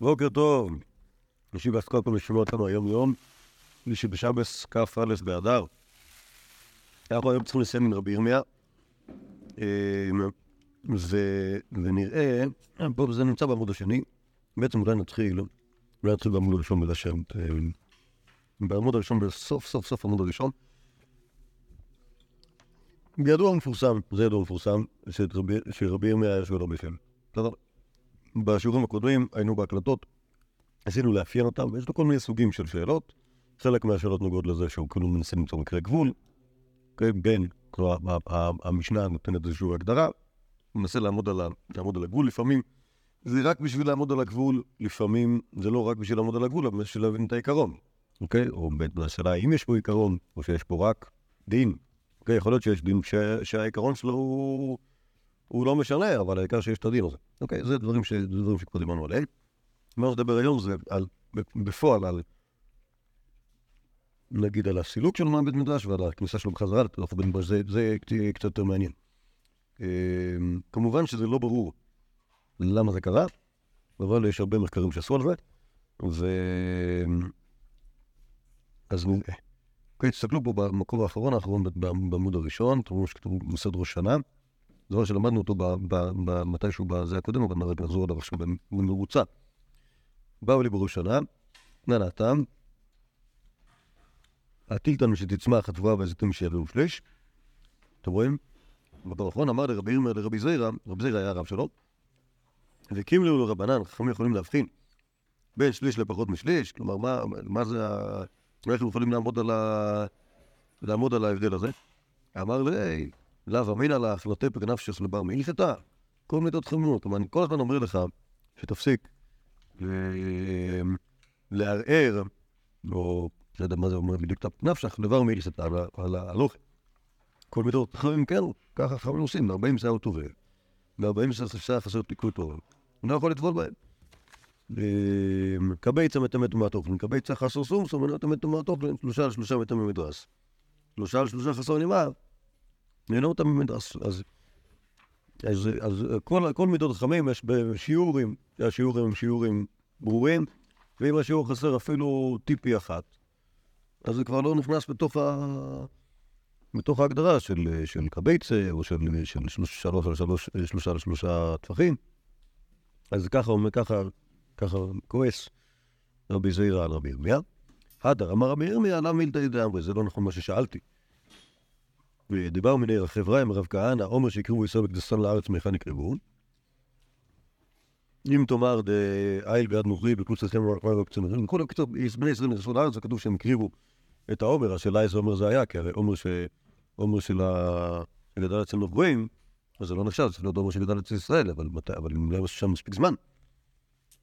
בוקר טוב. לי בעסקה כל לשמוע אותנו היום יום, שלישי בשבס, כ"א באדר. אנחנו היום צריכים לסיים עם רבי ירמיה, אמ, ונראה, פה זה נמצא בעמוד השני, בעצם אולי נתחיל, אולי נתחיל בעמוד הראשון בלשם, אמ, בעמוד הראשון, בסוף סוף סוף עמוד הראשון. ידוע ומפורסם, זה ידוע ומפורסם, שרבי ירמיה יש לו הרבה שם. בשיעורים הקודמים היינו בהקלטות, ניסינו לאפיין אותם, ויש לו כל מיני סוגים של שאלות. חלק מהשאלות נוגעות לזה שהוא כאילו מנסה למצוא מקרה גבול, כן, בין, כלומר, המשנה נותנת איזושהי הגדרה, הוא מנסה לעמוד על, לעמוד על הגבול, לפעמים זה רק בשביל לעמוד על הגבול, לפעמים זה לא רק בשביל לעמוד על הגבול, אבל בשביל להבין את העיקרון, אוקיי? או בשאלה האם יש פה עיקרון, או שיש פה רק דין. אוקיי, יכול להיות שיש דין שהעיקרון שלו הוא... הוא לא משנה, אבל העיקר שיש את הדין הזה. אוקיי, זה דברים, שכבר דיברנו עליהם. מה שנדבר היום זה על, בפועל על, נגיד, על הסילוק של מעמד מדרש ועל הכניסה שלו בחזרה לתוך בן בש, זה, זה קצת יותר מעניין. אמ, כמובן שזה לא ברור למה זה קרה, אבל יש הרבה מחקרים שעשו על זה, ו... אז אוקיי, תסתכלו פה במקור האחרון, האחרון בעמוד הראשון, תראו שכתוב מסד ראש שנה. זה דבר שלמדנו אותו מתישהו בזה הקודם, אבל נחזור עליו עכשיו במרוצה. באו לי בראש שנה, נענתם, הטילטן שתצמח התבואה והזיתים שיביאו שליש. אתם רואים? וברכון אמר לרבי ירמר לרבי זירא, רבי זירא היה הרב שלו, והקים לו לרבנן, חכמים יכולים להבחין בין שליש לפחות משליש, כלומר, מה, מה זה. איך הם יכולים לעמוד על, ה... לעמוד על ההבדל הזה? אמר לי, לאו אמינא לך, לא תפק נפשך לבר מהלכתה. כל מיני דעות חמורות. כלומר, אני כל הזמן אומר לך שתפסיק לערער, או לא יודע מה זה אומר בדיוק, נפשך לבר מהלכתה על ההלוכה. כל מיני דעות חכמים כן, ככה חכמים עושים, 40 שעה טובל, ו-40 שעה חסר תיקוי טוב. אני לא יכול לטבול בהם. קבייצה מטמא טומאת אופן, קבייצה חסר סום, סום מטמא טומאת אופן, שלושה על שלושה מטמא מדרס. שלושה על שלושה חסר נימה, נהנו אותם במדרס. אז, אז, אז כל, כל מידות חכמים יש בשיעורים, השיעורים הם שיעורים ברורים, ואם השיעור חסר אפילו טיפי אחת, אז זה כבר לא נכנס בתוך, ה... בתוך ההגדרה של, של קבייצה, או של, של שלוש, שלוש, שלוש, שלושה לשלושה טפחים. אז ככה אומר, ככה, ככה כועס רבי זעירא על רבי ירמיה. הדר אמר רבי ירמיה, למה מילתא דאמרי? זה לא נכון מה ששאלתי. ודיבר מיני החברה עם הרב כהנא, עומר שיקרבו ישראל בקדסן לארץ מהיכן יקרבו. אם תאמר דאיל ביד נוכרי בקבוץ אצלכם ורק קצת כל הקיצור, בני ישראל נכנסו לארץ, כתוב שהם הקריבו את העומר, השאלה איזה עומר זה היה, כי הרי עומר עומר של שגדל אצל נוכרים, אז זה לא נחשב, זה לא עומר שגדל אצל ישראל, אבל אם לא היה שם מספיק זמן.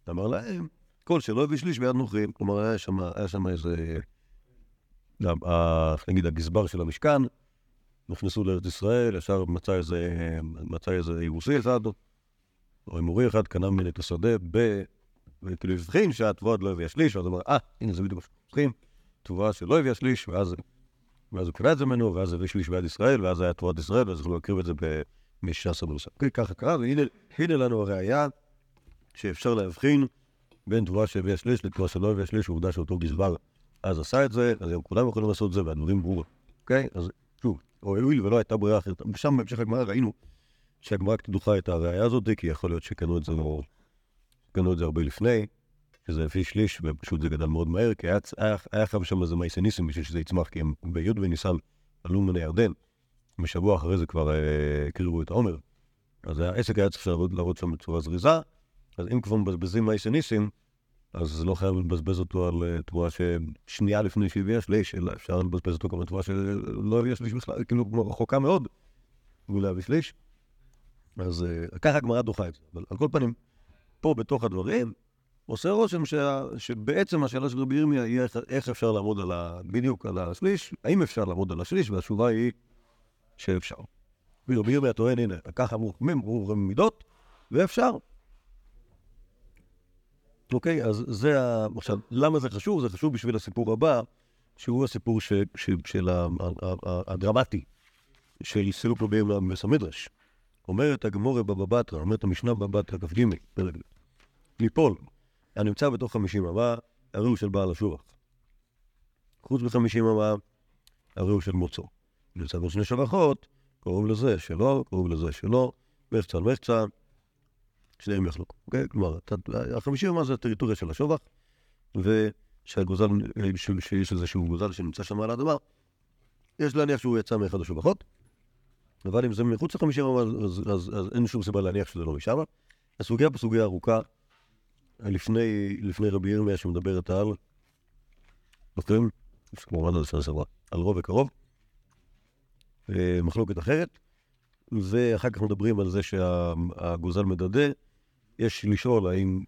אמר להם, כל שלא הביא שליש ביד נוכרים, כלומר היה שם איזה, נגיד הגזבר של המשכן, נכנסו לארץ ישראל, ישר מצא איזה, מצא איזה יבוסי אחד, או אמורי אחד, קנה ממני את השדה, ב... וכאילו הבחין שהתבואה לא הביאה שליש, ואז אמר, אה, הנה זה בדיוק מה שאנחנו תבואה שלא הביאה שליש, ואז, ואז הוא קנה את זה ממנו, ואז הביא שליש ביד ישראל, ואז היה תבואת ישראל, ואז יכלו להקריב את זה ב-16 בנוסף. ככה קרה, והנה לנו הראייה שאפשר להבחין בין תבואה שהביאה שליש לתבואה שלא הביאה שליש, עובדה שאותו גזבר אז עשה את זה, אז היום כולם יכולים לעשות את זה, והדברים ברורים. אוקיי? אז שוב, או הואיל ולא הייתה ברירה אחרת. ושם בהמשך הגמרא ראינו שהגמרא דוחה את הראייה הזאת, כי יכול להיות שקנו את זה, לא... קנו את זה הרבה לפני, שזה לפי שליש, ופשוט זה גדל מאוד מהר, כי היה, היה, היה חייב שם איזה מייסי ניסים בשביל שזה יצמח, כי הם בי' בניסן עלו מן הירדן, ושבוע אחרי זה כבר אה, הקריבו אה, את העומר. אז העסק היה צריך לעבוד שם בצורה זריזה, אז אם כבר מבזבזים מייסי ניסים, אז לא חייב לבזבז אותו על אה, תבואה ששנייה לפני שהביאה שליש, אלא אפשר לבזבז אותו גם על תבואה שלא הביאה שליש בכלל, כאילו רחוקה מאוד מלהביא שליש. אז אה, ככה הגמרא דוחה את זה. אבל על כל פנים, פה בתוך הדברים, עושה רושם שה, שבעצם השאלה של רבי ירמיה היא איך, איך אפשר לעמוד על ה, בדיוק על השליש, האם אפשר לעמוד על השליש, והתשובה היא שאפשר. ורבי ירמיה טוען, הנה, ככה אמרו חכמים, אמרו מידות, ואפשר. אוקיי, אז זה ה... עכשיו, למה זה חשוב? זה חשוב בשביל הסיפור הבא, שהוא הסיפור ש... ש... של ה... הדרמטי של סילוק רבים המדרש. אומרת הגמורה בבא בתרא, אומרת המשנה בבא בתרא כ"ג, פרק ליפול, הנמצא בתוך חמישים אמה, הרי הוא של בעל השובח. חוץ מחמישים אמה, הרי הוא של מוצאו. נמצא בין שני שבחות, קרוב לזה שלו, קרוב לזה שלו, מחצה על מחצה, שניהם יחלוקו. אוקיי? כלומר, החמישים אמה זה הטריטוריה של השובח, ושהגוזל, שיש איזשהו גוזל שנמצא שם על האדמה, יש להניח שהוא יצא מאחד השובחות, אבל אם זה מחוץ לחמישים אמה, אז, אז, אז אין שום סיבה להניח שזה לא משם. הסוגיה פה סוגיה ארוכה, לפני, לפני רבי ירמיה שמדברת על, זוכרים? כמובן על סנס על רוב וקרוב, אה, מחלוקת אחרת, ואחר כך מדברים על זה שהגוזל מדדה, יש לשאול האם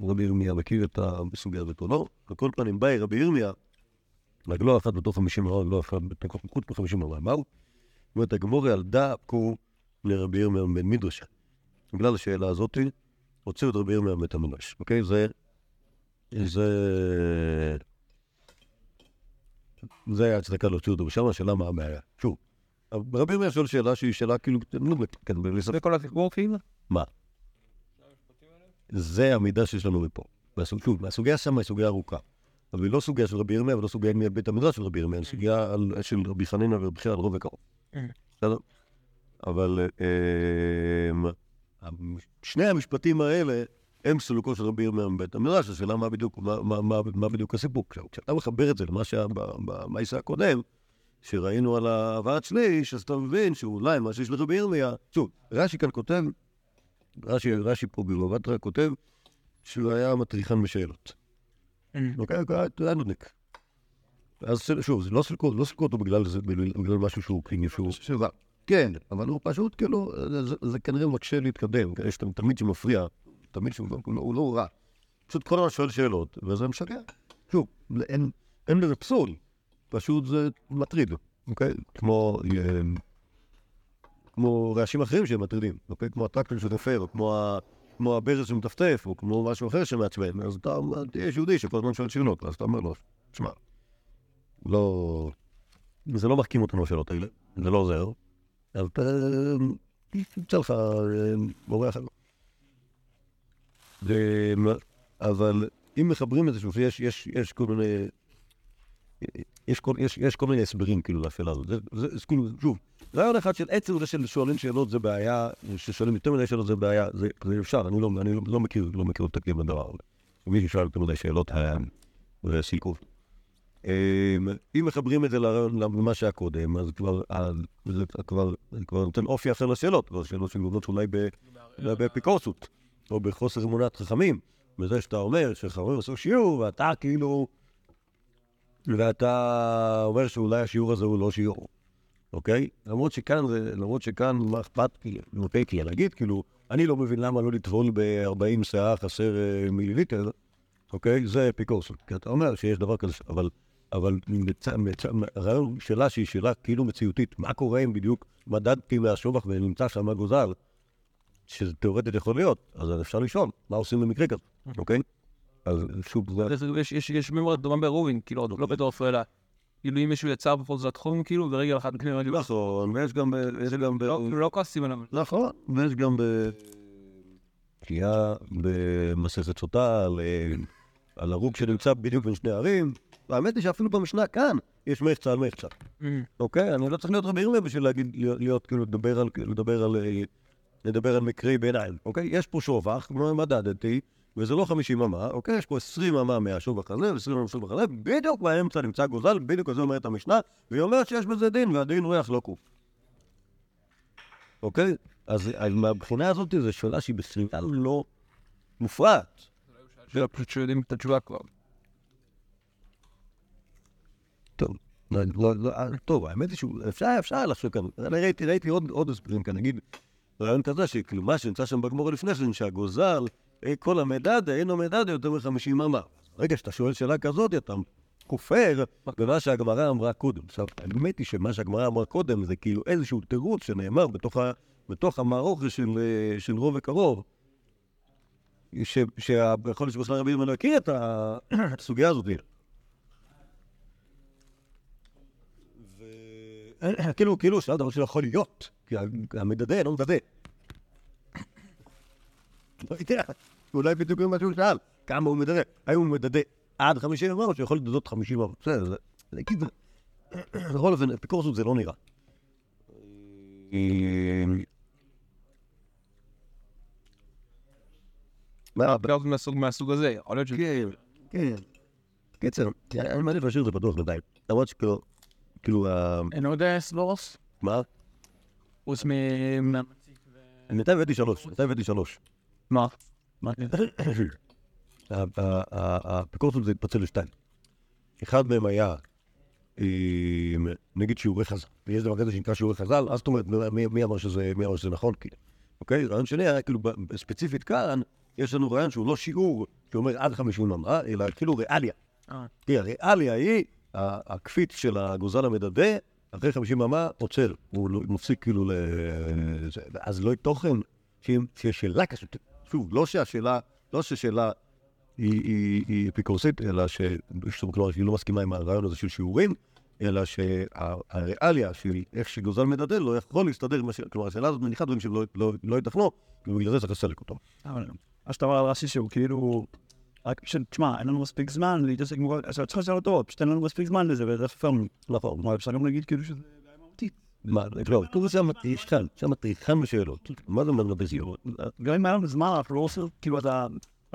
רבי ירמיה מכיר את הסוגיה הזאת או לא, על כל פנים באי רבי ירמיה, רגלו אחת בתוך חמישים אמה, רגלו אחת מחוץ לחמישים אמה, מהו? זאת אומרת, הגמורי על דאקו לרבי ירמיה בן מדרשה. בגלל השאלה הזאתי, הוציאו את רבי ירמיה מבית המדרש, אוקיי? זה... זה... זה היה הצדקה להוציא אותו משם, השאלה מה הבעיה. שוב, רבי ירמיה שואל שאלה שהיא שאלה כאילו. זה כל הסיפור כאילו? מה? זה המידע שיש לנו מפה. שוב, הסוגיה שם היא סוגיה ארוכה. אבל היא לא סוגיה של רבי ירמיה ולא סוגיה מבית המדרש של רבי ירמיה, היא סוגיה של רבי חנינא ורבי חייא על רוב וקרוב. בסדר? אבל שני המשפטים האלה הם סילוקו של רבי ירמיה מבית המדרש, השאלה מה בדיוק, מה, מה, מה, מה בדיוק הסיפור. כשאתה מחבר את זה למה שהיה במאיסה הקודם, שראינו על הבאת שליש, אז אתה מבין שאולי מה שיש לרבי ירמיה, שוב, רש"י כאן כותב, רש"י, רש"י פה בבבטרה כותב שהוא היה מטריחן בשאלות. אוקיי, היה נודניק. אז שוב, זה לא סילקו, לא אותו בגלל משהו שהוא שהוא... כן, אבל הוא פשוט כאילו, זה, זה כנראה מקשה להתקדם, יש תלמיד שמפריע, תלמיד שהוא לא רע. פשוט כל הזמן שואל שאלות, וזה משגע. שוב, אין, אין לזה פסול, פשוט זה מטריד, אוקיי? כמו, כמו רעשים אחרים שהם מטרידים, אוקיי? כמו הטרקטור שתופר, או כמו, כמו הברז שמטפטף, או כמו משהו אחר שמעצבן, אז אתה, יש יהודי שכל הזמן שואל שאלות, אז אתה אומר לו, שמע, לא... זה לא מחכים אותנו השאלות האלה, זה לא עוזר. אז תמצא לך מורה אחר. אבל אם מחברים את זה, שוב, יש, יש, יש כל מיני... יש כל, יש, יש כל מיני הסברים כאילו לשאלה הזאת. זה, זה, זה כאילו, שוב, רעיון אחד של עצם זה של שואלים שאלות זה בעיה, ששואלים יותר מדי שאלות זה בעיה, זה, זה אפשר, אני לא, אני לא, לא מכיר, לא מכיר את הכלים לדבר הזה. מי ששואל יותר מדי שאלות, זה שילקוב. אמ, אם מחברים את זה למה שהיה קודם, אז כבר, זה כבר, כבר נותן אופי אחר לשאלות, כבר שאלות שנגונות אולי באפיקורסות, או בחוסר אמונת חכמים, בזה שאתה אומר שחברים עשו שיעור, ואתה כאילו, ואתה אומר שאולי השיעור הזה הוא לא שיעור, אוקיי? למרות שכאן, למרות שכאן, מה אכפת, אוקיי, כי להגיד, כאילו, אני לא מבין למה לא לטבול ב-40 שאה חסר אה, מיליליטר, אוקיי? זה אפיקורסות. כי אתה אומר שיש דבר כזה, אבל... אבל הרעיון שאלה שהיא שאלה כאילו מציאותית, מה קורה אם בדיוק מדדתי מהשובח ונמצא שם גוזל, שזה תאורטית יכול להיות, אז אפשר לשאול, מה עושים במקרה כזה, אוקיי? אז שוב, יש מימורת דומה ברובין, כאילו, לא בתור אפרלה. כאילו אם מישהו יצר בכל זאת תחום, כאילו, ברגל אחת מקנה רגל. נכון, ויש גם ב... לא כועסים עליו. נכון, ויש גם ב... שנייה במסכת סוטה על הרוג שנמצא בדיוק בין שני ערים. והאמת היא שאפילו במשנה כאן יש מחצה על מחצה. Mm. אוקיי? אני לא צריך להיות רבי ירמיה בשביל להגיד, להיות, כאילו, לדבר על, לדבר על, אה, לדבר על מקרי ביניים, אוקיי? יש פה שובח, כמו מדדתי, וזה לא 50 אמה, אוקיי? יש פה 20 אמה מהשובח הזה ו-20 אמה מהשובח הזה, בדיוק באמצע נמצא גוזל, בדיוק זה אומרת המשנה, והיא אומרת שיש בזה דין, והדין ריח לא קוף. אוקיי? אז מהבחינה הזאת זו שאלה שהיא בסביבה לא מופרעת. שאלה פשוט שיודעים את התשובה כבר. טוב, לא, לא, לא, טוב, האמת היא שאפשר, אפשר לחשוב כאן, אני ראיתי, ראיתי עוד, עוד הסברים כאן, נגיד, רעיון כזה, שכאילו מה שנמצא שם בגמור לפני כן, שהגוזל, כל המדד, אינו מדד יותר מ-50 אמה. ברגע שאתה שואל שאלה כזאת, אתה כופר במה שהגמרא אמרה קודם. עכשיו, האמת היא שמה שהגמרא אמרה קודם זה כאילו איזשהו תירוץ שנאמר בתוך, בתוך המערוך של, אה, של רוב וקרוב, שיכול להיות שבכלל רבי ירמיה לא הכיר את הסוגיה הזאת. כאילו, כאילו, שאלה דבר שלא יכול להיות, כי המדדה לא מדדה. לא יודע, אולי בדיוק מה שהוא שאל. כמה הוא מדדה. האם הוא מדדה עד 50 אמה, או שיכול לדדות 50 אמה. בסדר, זה... כאילו... בכל אופן, אפיקורסות זה לא נראה. מהסוג הזה, יכול להיות ש... כן, כן. קיצר, אני מעדיף להשאיר את זה פתוח בינתיים. למרות שכאילו, כאילו, אין עוד אה, סבורוס? מה? חוץ מ... בינתיים הבאתי שלוש, בינתיים הבאתי שלוש. מה? ה- ה- ה- האפיקורסות זה התפצל לשתיים. אחד מהם היה, אה, נגיד שיעורי חז"ל. ויש דבר כזה שנקרא שיעורי חז"ל, אז זאת אומרת, מי אמר שזה נכון? כאילו. אוקיי? רעיון שני היה, כאילו, ספציפית כאן, יש לנו רעיון שהוא לא שיעור שאומר עד 50 אמה, אלא כאילו ריאליה. אה. כי הריאליה היא, הקפיץ של הגוזל המדדה, אחרי 50 אמה עוצר. הוא לא- מפסיק כאילו ל... אז לא תוכן שיש שאלה כזאת. שוב, לא שהשאלה, לא שהשאלה היא- היא היא אפיקורסית, אלא ש... כלומר, שהיא לא מסכימה עם הרעיון הזה של שיעורים, אלא שהריאליה של איך שגוזל מדדה לא יכול להסתדר עם השאלה. כלומר, השאלה הזאת מניחה דברים שלא לא- לא ייתכנו, ובגלל זה צריך לסלק אותם. אבל מה שאתה אומר על רש"י שהוא כאילו... רק פשוט, תשמע, אין לנו מספיק זמן להתעסק עם... אז צריך לשאול אותו, פשוט אין לנו מספיק זמן לזה, וזה פרנו. נכון. אפשר גם להגיד כאילו שזה. מה, לא, כתוב שם מטריחן, שם מטריחן בשאלות. מה זה אומר בשאלות? גם אם היה לנו זמן, אנחנו לא עושים, כאילו, אתה...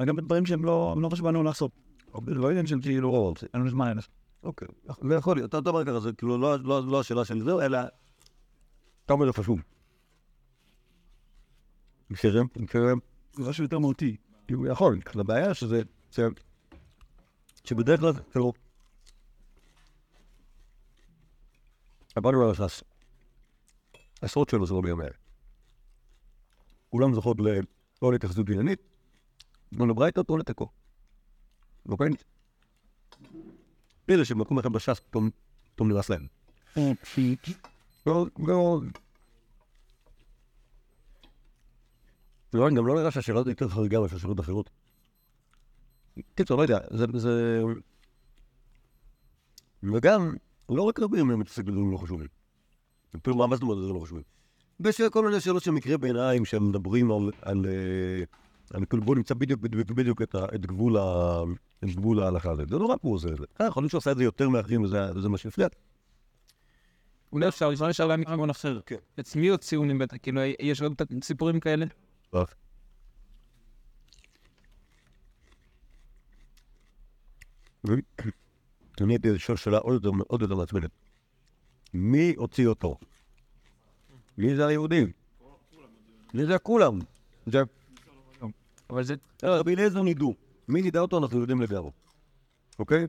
גם בדברים שהם לא לא מה שבאנו לעשות. לא עניין של כאילו, לא, אין לנו זמן. אוקיי, זה יכול להיות. אתה אומר ככה, זה כאילו לא- לא לא השאלה של זה, אלא... אתה אומר זה חשוב. מכירים? מכירים? זה משהו יותר מהותי. כאילו, יכול. הבעיה שזה... זה- שבדרך כלל, כאילו... עברנו על הסס. עשרות שאלות זה לא ביום האלה. כולם זוכות ל... לא להתייחסות עניינית, לא לברייתות, או לתיקו. אוקיי? פלא שבמקום אחד בש"ס פתאום נמאס להם. לא, לא... לא, גם לא נראה שהשאלות יותר חריגה מאשר שאלות אחרות. קיצור, לא יודע, זה... וגם, לא רק רבים הם מתעסק בדברים לא חשובים. אפילו מה זאת אומרת זה לא חשובים? יש כל מיני שאלות של מקרה ביניים שהם מדברים על... על אה, על כאילו בוא נמצא בדיוק בדיוק בדיוק את את גבול ה- את גבול ההלכה הזה. זה לא רק הוא עושה את זה. אה, יכול להיות שהוא עשה את זה יותר מאחרים וזה מה שהפריע. אולי אפשר לשאול עליהם מכיוון אחר. כן. אצל מי עוד ציונים בטח? כאילו, יש עוד סיפורים כאלה? אני הייתי לשאול שאלה עוד יותר מעצבנת. מי הוציא אותו? מי זה היהודים? מי זה כולם? זה אבל זה... רבי אליעזר נידו. מי נידע אותו אנחנו יודעים לגמרי. אוקיי?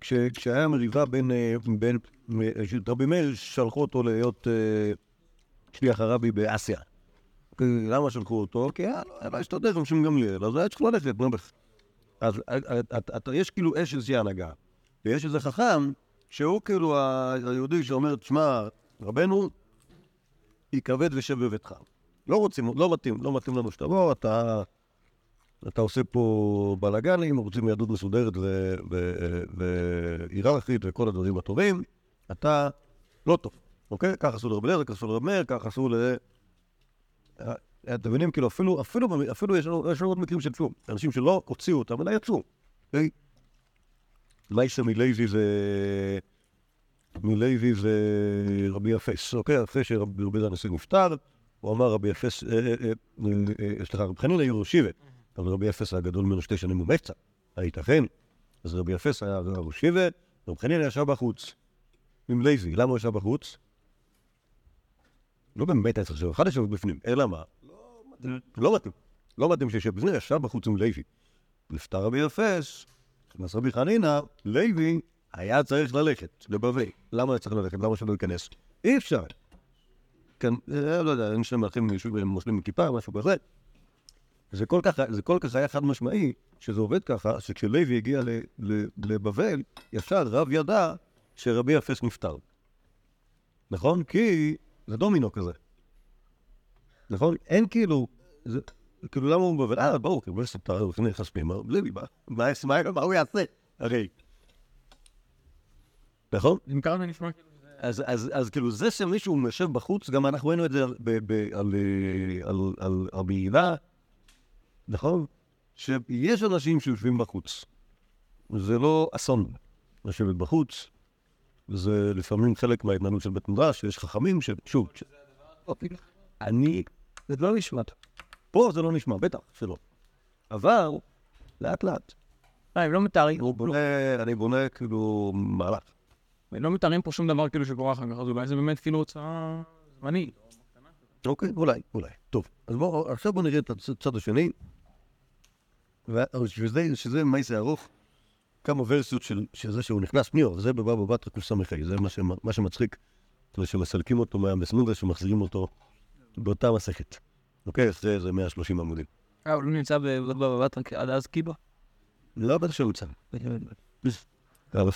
כש- כשהיה מריבה בין... אה, בין... אה, רבי מאיר שלחו אותו להיות אה, שליח הרבי באסיה. למה שלחו אותו? כי היה לו הסתדר עם שם גמליאל, אז היה צריך ללכת. אז יש כאילו יש איזושהי הנהגה, ויש איזה חכם שהוא כאילו היהודי שאומר, תשמע, רבנו, יכבד ושב בביתך. לא רוצים, לא מתאים, לא מתאים לנו שתבוא, אתה, אתה עושה פה בלאגנים, רוצים יהדות מסודרת והיררכית וכל הדברים הטובים, אתה לא טוב, אוקיי? ככה עשו לרב אליעזר, ככה עשו לרב מאיר, ככה עשו ל... אה, אתם מבינים, כאילו, אפילו, אפילו, במ- אפילו יש לנו, עוד מקרים של כלום. אנשים שלא הוציאו אותם, אלא יצאו. מייסר מלוי זה... מלוי זה רבי יפס, אוקיי? אחרי שרבי רבי יהודה הנשיא נפטר, הוא אמר רבי יפס, אה, אה, אה, סליחה, רבי חנין היה ראש שיבה, אבל רבי יפס היה גדול ממנו שתי שנים ומחצה, הייתכן? אז רבי יפס היה ראש שיבה, רבי חנין ישב בחוץ, עם לוי. למה הוא ישב בחוץ? לא באמת היה צריך לשבת, אחד ישב בפנים, אלא מה? לא מתאים. לא מתאים שישב בפנים, ישב בחוץ עם לוי. נפטר רבי יפס, נכנס רבי חנינא, לוי היה צריך ללכת לבבל. למה היה צריך ללכת? למה שלא ייכנס? אי אפשר. כן, אה, לא יודע, אין שם אחים מושלים עם כיפה, משהו כזה. זה כל כך, זה כל כך היה חד משמעי, שזה עובד ככה, שכשלוי הגיע לבבל, ישר רב ידע שרבי יפס נפטר. נכון? כי זה דומינו כזה. נכון? אין כאילו, זה, כאילו למה הוא בבל? אה, ברור, כאילו, יש נכנס פנימה, לוי, מה- הוא יעשה? הרי. נכון? אם ככה זה נשמע כאילו... אז, אז, אז כאילו זה שמישהו יושב בחוץ, גם אנחנו ראינו את זה על, אה, על בעילה, נכון? שיש אנשים שיושבים בחוץ. זה לא אסון לשבת בחוץ, וזה לפעמים חלק מההתנהלות של בית מדרש, שיש חכמים ש... שוב. אני... זה לא נשמע. פה זה לא נשמע, בטח שלא. אבל, לאט לאט. אה, הם לא מתארים, אני בונה כאילו מהלך. הם לא מתארים פה שום דבר כאילו שקורה אחר כך, אז אולי זה באמת כאילו הוצאה זמנית. אוקיי, אולי, אולי. טוב, אז בואו, עכשיו בואו נראה את הצד השני. שזה מייסה ארוך, כמה ורסיות של, זה שהוא נכנס פנימה, וזה בבבא בתרא קס"ה, זה מה, שמ- מה שמצחיק, זה שמסלקים אותו מהמסמודרש ומחזירים אותו באותה מסכת. אוקיי, אחרי איזה 130 עמודים. אה, הוא לא נמצא בתרא עד אז קיבה? לא בטח שהוא צם. אבל...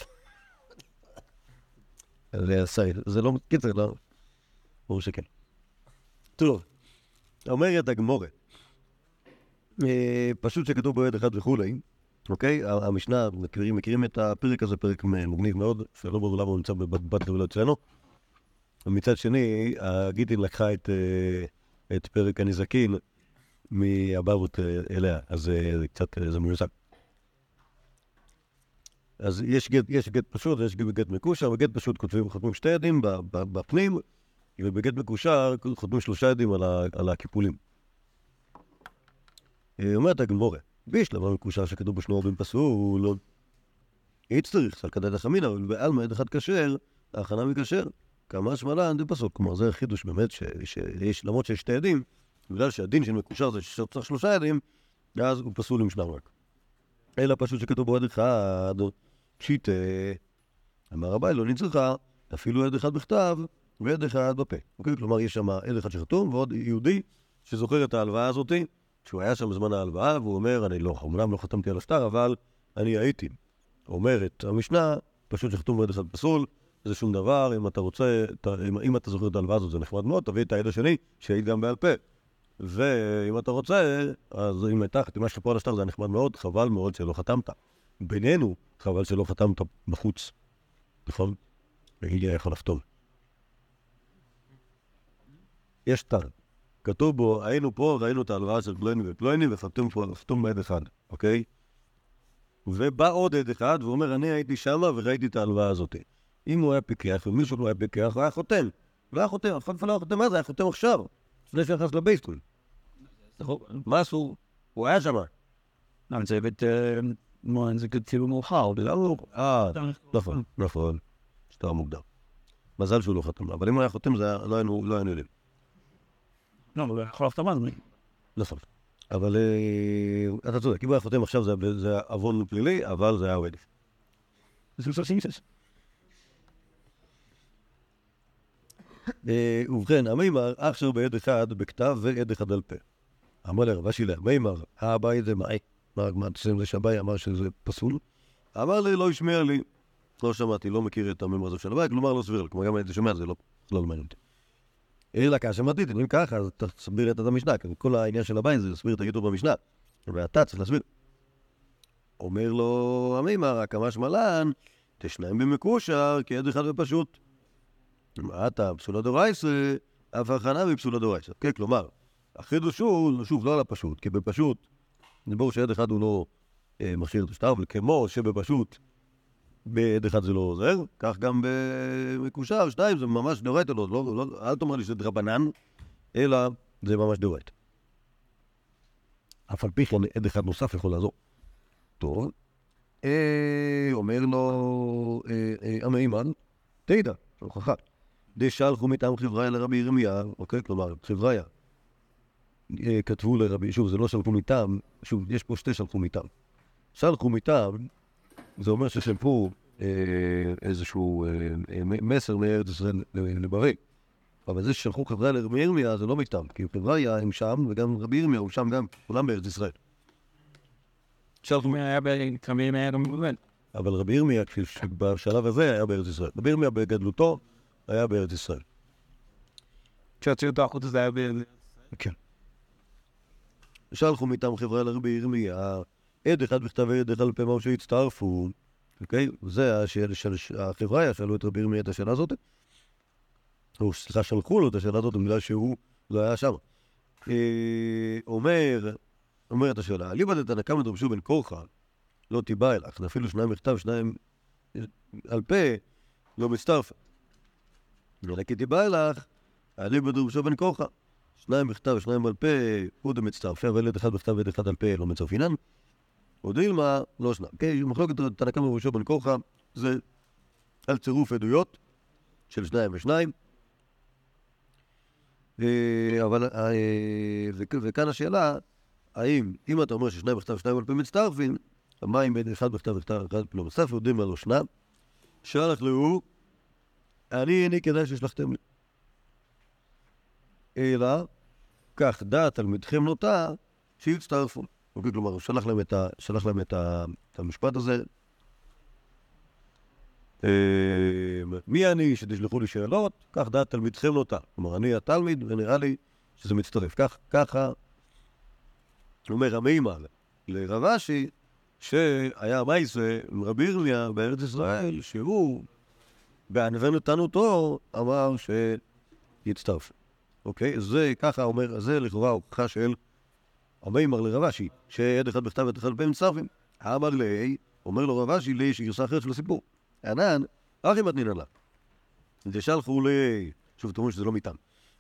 זה זה לא... קיצר, לא... ברור שכן. טוב, אומרת הגמורה, אה, פשוט שכתוב בועד אחד וכולי, אוקיי? המשנה, מכירים, מכירים את הפרק הזה, פרק מגניב מאוד, שלא ברור למה הוא נמצא בבת ולא אצלנו. ומצד שני, הגיטין לקחה את, אה, את פרק הנזקין מהבבות אה, אליה, אז אה, זה קצת, אה, זה מיוסק. אז יש גט, יש גט פשוט ויש גט מקושר, בגט פשוט כותבים, חותמים שתי ב- בפנים, ובגט מקושר חותמים שלושה עדים על, ה, על הקיפולים. אומרת הגמורה, בישלמה מקושר שכתוב בשנו רבים פסול, איץ צריך, על כדת החמינא, אבל בעלמא עד אחד כשר, ההכנה מכשר, כמה שמלן זה פסוק. כלומר, זה חידוש באמת, שיש, למרות שיש שתי עדים, בגלל שהדין של מקושר זה שצריך שלושה עדים, אז הוא פסול עם שניים רק. אלא פשוט שכתוב בו עד אחד, פשיטה, אמר רבי, לא נצרכה, אפילו עד אחד בכתב ועד אחד בפה. אוקיי? כלומר, יש שם עד אחד שחתום ועוד יהודי שזוכר את ההלוואה הזאתי, שהוא היה שם בזמן ההלוואה, והוא אומר, אני לא, אמנם לא חתמתי על השטר, אבל אני הייתי. אומרת המשנה, פשוט שחתום בעד אחד פסול, זה שום דבר, אם אתה רוצה, אתה, אם, אם אתה זוכר את ההלוואה הזאת, זה נחמד מאוד, תביא את העד השני, שהעיד גם בעל פה. ואם אתה רוצה, אז אם הייתה חתימה שלך פה על השטר, זה היה נחמד מאוד, חבל מאוד שלא חתמת. בינינו, חבל שלא חתמת בחוץ, נכון? והגיע יכול לחתום. יש שטר. כתוב בו, היינו פה, ראינו את ההלוואה של פלויני ופלויני, וחתום פה, חתום בעד אחד, אוקיי? ובא עוד עד אחד ואומר, אני הייתי שמה וראיתי את ההלוואה הזאת. אם הוא היה פיקח ומישהו לא היה פיקח, הוא היה חותם. לא היה חותם, אף אחד לא היה חותם אז, היה חותם עכשיו, לפני שנכנס לבייסקול. נכון? מה אסור? הוא היה שמה. אבל זה. מה, זה כאילו מאוחר, בגלל הוא... אה, נכון, נכון. שטר מוקדם. מזל שהוא לא חתם, אבל אם הוא היה חותם, זה היה- לא היינו לא יודעים. לא, אבל הוא יכול לחתום אז. נכון. אבל אה, אתה צודק, אם הוא היה חותם עכשיו זה- עוון פלילי, אבל זה היה עובד. זה לא סינקסס. אה, ובכן, המימר, אשר בעד אחד בכתב ועד אחד על פה. אמר לרב אשי למימר, האביי זה מאי. מה עם זה שהבאי אמר שזה פסול? אמר לי, לא השמיע לי. לא שמעתי, לא מכיר את המימר הזה של הבאי, כלומר לא סביר. כלומר, גם הייתי שומע, זה לא לא מעניין אותי. אלא כאשר מתית, אם ככה, אז תסביר את המשנה, כי כל העניין של הבאי זה להסביר את הגידור במשנה. ואתה צריך להסביר. אומר לו המימר, הקמא שמלן, תשניים במקושר, כי עד אחד ופשוט. מה אתה, פסולה דורייסה, אף הכנה מפסולה דורייסה. כן, כלומר, החידוש הוא, שוב, לא על הפשוט, כי בפשוט, זה ברור שעד אחד הוא לא אה, מכשיר את השטר, אבל כמו שבפשוט, בעד אחד זה לא עוזר, כך גם במקושר, שתיים, זה ממש דורייתא, לא, לא, לא, אל תאמר לי שזה דרבנן, אלא זה ממש דורייתא. אף על פי כן, עד אחד נוסף יכול לעזור. טוב, אה, אומר לו אה, אה, המימן, תדע, הוכחה. דשלחו מטעם חבריה לרבי ירמיה, אוקיי? כלומר, חבריה. אה, כתבו לרבי, שוב, זה לא שלחו מטעם, שוב, יש פה שתי שלחו מטעם. שלחו מטעם, זה אומר ששלחו אה, איזשהו אה, מסר מארץ ישראל לבריא. אבל זה ששלחו חבריה לרבי ירמיה זה לא מטעם, כי חבריה הם שם, וגם רבי ירמיה הוא שם גם, כולם בארץ ישראל. שלחו. אבל רבי ירמיה, כפי שבשלב הזה היה בארץ ישראל. רבי ירמיה בגדלותו היה בארץ ישראל. כשהוציאו אותו החוצה זה היה ב... כן. שלחו מטעם חברה לרבי ירמיה, עד אחד בכתב ועד אחד מהו שהצטרפו, אוקיי? זה השאלה של החברה, שאלו את רבי ירמיה את השאלה הזאת. או סליחה, שלחו לו את השאלה הזאת בגלל שהוא לא היה שם. אה, אומר אומרת השאלה, אליבא דתנא קמא דרבשו בן כורחה, לא תיבא אלך, אפילו שניים בכתב, שניים על פה, לא מצטרפת. אלא כי תיבא אלך, אליבא דרבשו בן כורחה. שניים בכתב ושניים על פה, הוא דמצטרפי, אבל ילד אחד בכתב וילד אחד על פה לא מצרפינן. או דילמה, לא שניים. כן, מחלוקת תנא קמא דרבשו בן כורחה, זה על צירוף עדויות של שניים ושניים. אה, אבל, אה, וכ- וכאן השאלה, האם, אם אתה אומר ששניים בכתב ושניים על פה מצטרפים, מה אם אחד בכתב וכתב אחד לא מצטרף, יודעים מה לא שנם? שלח להוא, אני איני כדאי ששלחתם לי. אלא, כך דעת תלמידכם נוטה, שיצטרפו. אוקיי, כלומר, הוא שלח להם את, ה, שלח להם את, ה, את המשפט הזה. אה, מי אני שתשלחו לי שאלות? כך דעת תלמידכם נוטה. כלומר, אני התלמיד, ונראה לי שזה מצטרף. כך, ככה אומר המימר לרב אשי, שהיה מייסה עם רבי ירמיה בארץ ישראל, שהוא בענווה נתנותו אמר שיצטרף. אוקיי? זה ככה אומר, זה לכאורה הוכחה של המימר לרב אשי, שעד אחד בכתב ועד אחד בהם מצטרפים. אמר לי, אומר לו רב אשי, לי יש גרסה אחרת של הסיפור. ענן, אחי מתנינן לה. דשלחו ל... שוב, אומרים שזה לא מטעם.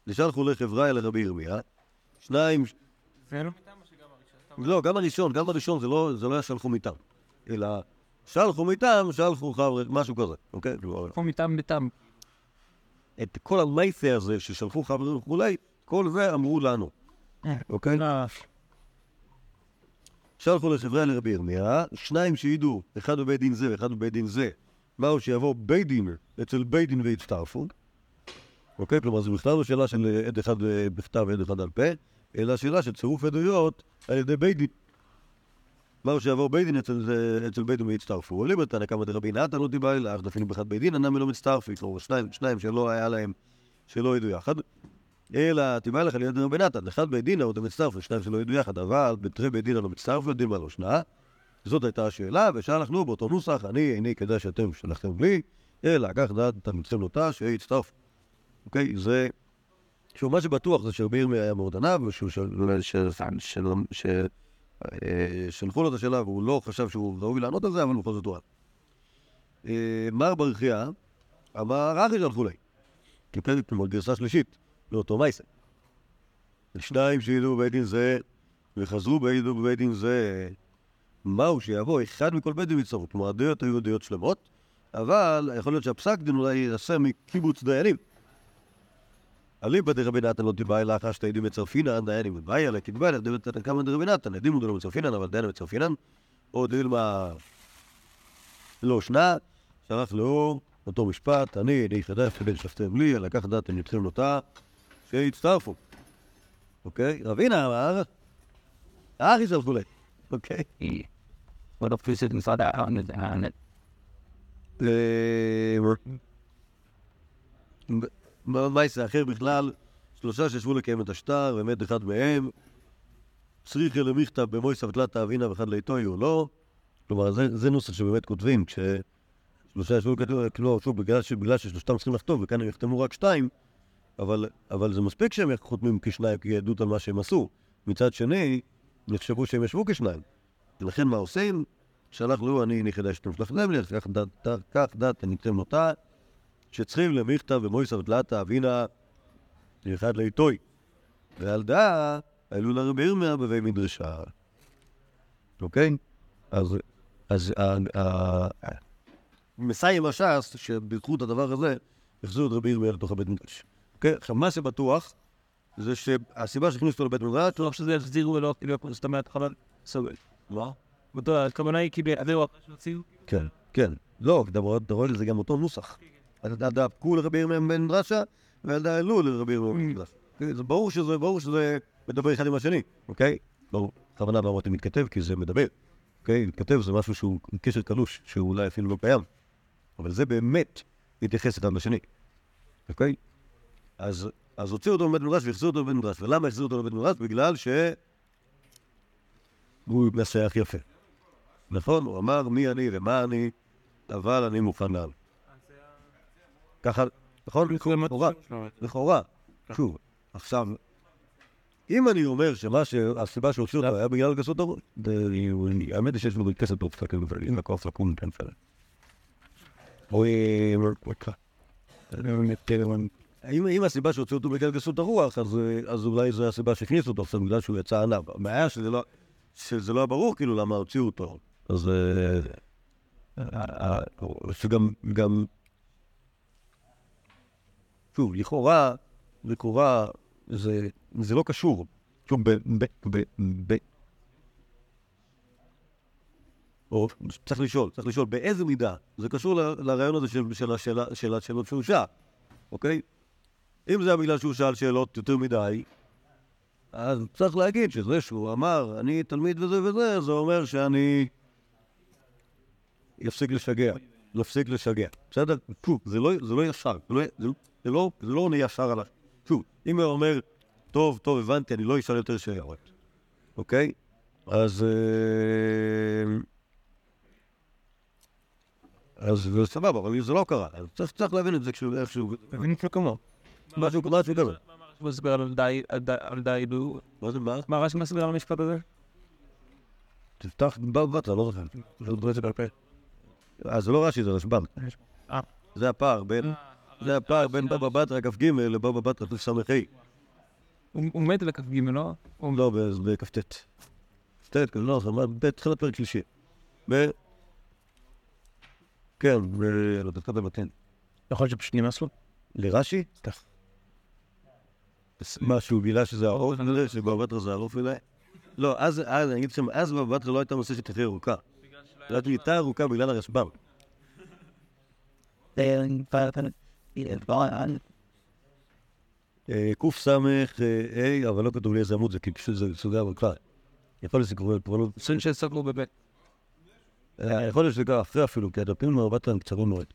דשלחו לחברה אל רבי ירמיה, שניים... זה לא מטעם או שגם הראשון? לא, גם הראשון, גם הראשון זה לא, זה לא היה שלחו מטעם, אלא שלחו מטעם, שלחו חבר, משהו כזה, אוקיי? פה מטעם מטעם. את כל המייסה הזה ששלחו חברים וכולי, כל זה אמרו לנו, אוקיי? שלחו לחברה לרבי ירמיה, שניים שידעו, אחד בבית דין זה ואחד בבית דין זה, מהו שיבוא בית דין אצל בית דין ויצטרפו, אוקיי? כלומר, זו בכלל לא שאלה של עד אחד אה, בכתב ועד אחד על פה, אלא שאלה של צירוף עדויות על ידי בית דין. מהו שיבוא בית דין אצל, אצל בית דין ויצטרפו. עולים בתנא קמא דרבי נתן לא תיבא אלא, אך דפינים באחד בית דין, אינם לא מצטרפים. כלומר, שניים, שלא היה להם, שלא ידעו יחד. אלא תיבא לך ליד רבי נתן, אחד בית דין, עוד מצטרף, ושניים שלא ידעו יחד, אבל בתרי בית דין לא מצטרף, יודעים מה לא שנה. זאת הייתה השאלה, ושלחנו באותו נוסח, אני איני כדאי שאתם שלחתם לי, אלא כך דעת תלמידכם נוטה, שיצטרף. אוקיי? זה... שוב, מה שבטוח זה שרבי ירמיה היה מאוד עניו, ושהוא אה, שלחו לו את השאלה והוא לא חשב שהוא ראוי לענות על זה, אבל בכל זאת הוא ענה. מר ברכיה אמר אחי שלחו לי. כן, כלומר גרסה שלישית לאותו מייסה. שניים שידעו בבית דין זה, וחזרו בבית דין זה, מהו שיבוא אחד מכל בית דין ויצטרפו. כלומר, הדעות היו דעות שלמות, אבל יכול להיות שהפסק דין אולי יעשה מקיבוץ דיינים. אליבא דרבי נתן לא תיבא אלא אחר שתי עדים מצרפינן, דיינים מבעיה, אלא כתבא אלא דבי נתן כמה דרבי נתן, עדים הוא לא מצרפינן, אבל דיינים מצרפינן, או דילמה לא שנה, שלח לו אותו משפט, אני, אני חדש כדי ששפטם לי, לקח דעת נתחיל אותה, שיצטרפו. אוקיי? רבינה אמר, אחי שלחו לי, אוקיי? עוד אופיסית משרד הענד. יעשה אחר בכלל? שלושה שישבו לקיים את השטר, ומת אחד מהם. צריכי למכתב במויסא ותלתא אבינה ואחד לאיתוי או לא. כלומר, זה, זה נוסח שבאמת כותבים, כששלושה ישבו לכתוב, כאילו, שוב, בגלל, בגלל ששלושתם צריכים לכתוב, וכאן הם יחתמו רק שתיים, אבל, אבל זה מספיק שהם חותמים כשניים כעדות על מה שהם עשו. מצד שני, נחשבו שהם ישבו כשניים. ולכן מה עושים? שלח לו, אני נכדה שאתם שלחתם לי, כך דת- כך דת תניתם אותה, שצריכים למכתב במויסא ותלתא אבינה אחד לאיתוי. ועל דא העלו לרבי ירמיה בבי מדרשה. אוקיי? אז, אז ה- ה- מסיים הש"ס, שבזכות הדבר הזה, החזירו את רבי ירמיה לתוך הבית מדרש. אוקיי? עכשיו, מה שבטוח, זה שהסיבה שהכניסו אותו לבית מדרש, טוב שזה יחזירו ולא כאילו זאת אומרת חבל סובל. מה? הכוונה היא כאילו יעבירו אחרי שהוציאו. כן, כן. לא, אתה רואה- אתה רואה לזה גם אותו נוסח. אתה דאפקו לרבי ירמיה בן דרשה, ואתה העלו לרבי ירמיה בן דרשה. כן, זה ברור שזה, ברור שזה מדבר אחד עם השני, אוקיי? ברור. בכוונה לא אמרתי מתכתב, כי זה מדבר. אוקיי? מתכתב זה משהו שהוא קשר קלוש, שהוא אולי אפילו לא קיים. אבל זה באמת להתייחס אחד לשני, אוקיי? אז, אז הוציאו אותו מבית מדרש והחזירו אותו לבית מדרש. ולמה החזירו אותו לבית מדרש? בגלל ש... הוא מנסח יפה. נכון? הוא אמר מי אני ומה אני, אבל אני מוכן לעל. ככה, נכון? לכאורה, לכאורה. שוב, עכשיו, אם אני אומר שמה שהסיבה שהוציאו אותו היה בגלל גסות הרוח, האמת היא שיש לו כסף טוב, תסתכל בזה, אם הכוח לקום, כן, בסדר. או אם הסיבה שהוציאו אותו בגלל גסות הרוח, אז אה, אז אולי זו הסיבה שהכניסו אותו, עכשיו בגלל שהוא יצא עליו. הבעיה שזה לא- לא ברור כאילו למה הוציאו אותו. אז אה, אה, אה, שגם, גם, שוב, לכאורה, לכאורה, זה, זה לא קשור. שוב, ב... ב... ב... ב... או צריך לשאול, צריך לשאול באיזה מידה זה קשור לרעיון הזה של, של השאלה, של השאלות שהוא שאל, אוקיי? אם זה היה בגלל שהוא שאל שאלות יותר מדי, אז צריך להגיד שזה שהוא אמר, אני תלמיד וזה וזה, זה אומר שאני יפסיק לשגע, יפסיק לשגע. בסדר? שוב, זה לא, זה לא ישר, זה לא, זה, זה לא, זה לא עונה ישר על ה... שוב, אם הוא אומר, טוב, טוב, הבנתי, אני לא אשאל יותר שאלות, אוקיי? אז... אה, אז זה סבבה, אבל זה לא קרה. אז צריך, צריך להבין את זה כשהוא איכשהו... מבין את מקומו. משהו משהו כזה. הוא מסביר על די, לו. מה זה, מה? מה רש"י מסביר על המשפט הזה? תפתח בבא בתרא, לא זוכר. זה פה. אה, זה לא רש"י, זה רשב"ם. אה. זה הפער בין... זה הפער בין בבא בתרא כ"ג לבבא בתרא תס"ה. הוא מת בכ"ג, לא? הוא- לא, ב- בכ"ט. כ"ט, לא, זה מה- בתחילת פרק שלישי. כן, ב... לא במתן. יכול להיות שפשוט נמאס לו? לרש"י? סליחה. מה, שהוא גילה שזה האור הזה, שבבא בתרא זה הרוף אליי? לא, אז, אז, אני אגיד לכם, אז בבא בתרא לא הייתה נושא של תחי ארוכה. זו הייתה ארוכה בגלל הרשב"ם. אה, קס"ה, אבל לא כתוב לי איזה עמוד זה, כי פשוט זה סוגי ארוכה. יכול להיות שזה קורה, אבל לא- סון שסגרו בבית. אה, יכול להיות שזה קרה אחרי אפילו, כי הדפים בתרא הם קצרים מאוד.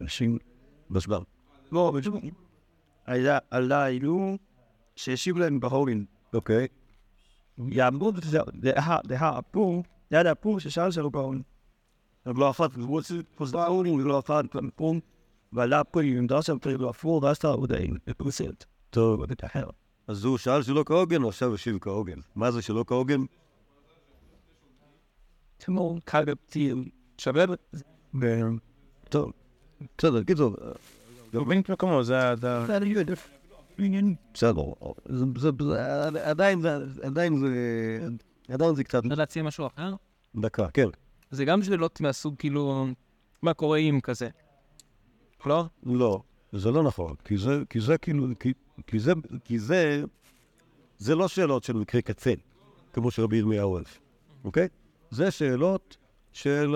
אנשים... רשב"ם. לא. היה, עלה אילו שהשיב להם בהורין. אוקיי. יעמדו בזה, זה הפור, ששאל שלו בהורין. אבל לא אחת, הוא רוצה פוזר ההורין, ולא אחת, פור, ועלה פה עם דרשה פרי הפור, ואז אתה עוד אין, בפרסט. טוב. אז הוא שאל שלא כהוגן, הוא עכשיו השיב כהוגן. מה זה שלא כהוגן? תמור, קגבתי, שווה? טוב, בסדר, קיצור, את מקומו, זה ה... בסדר. זה- זה- זה- עדיין זה, עדיין זה, עדיין זה קצת אפשר להציע משהו אחר? דקה, כן. זה גם שאלות מהסוג כאילו, מה קורה אם כזה. לא? לא, זה לא נכון, כי זה, כי זה כאילו, כי, כי זה, כי זה, זה לא שאלות של מקרה קצה, כמו שרבי ירמיהו אוהב, אוקיי? זה שאלות של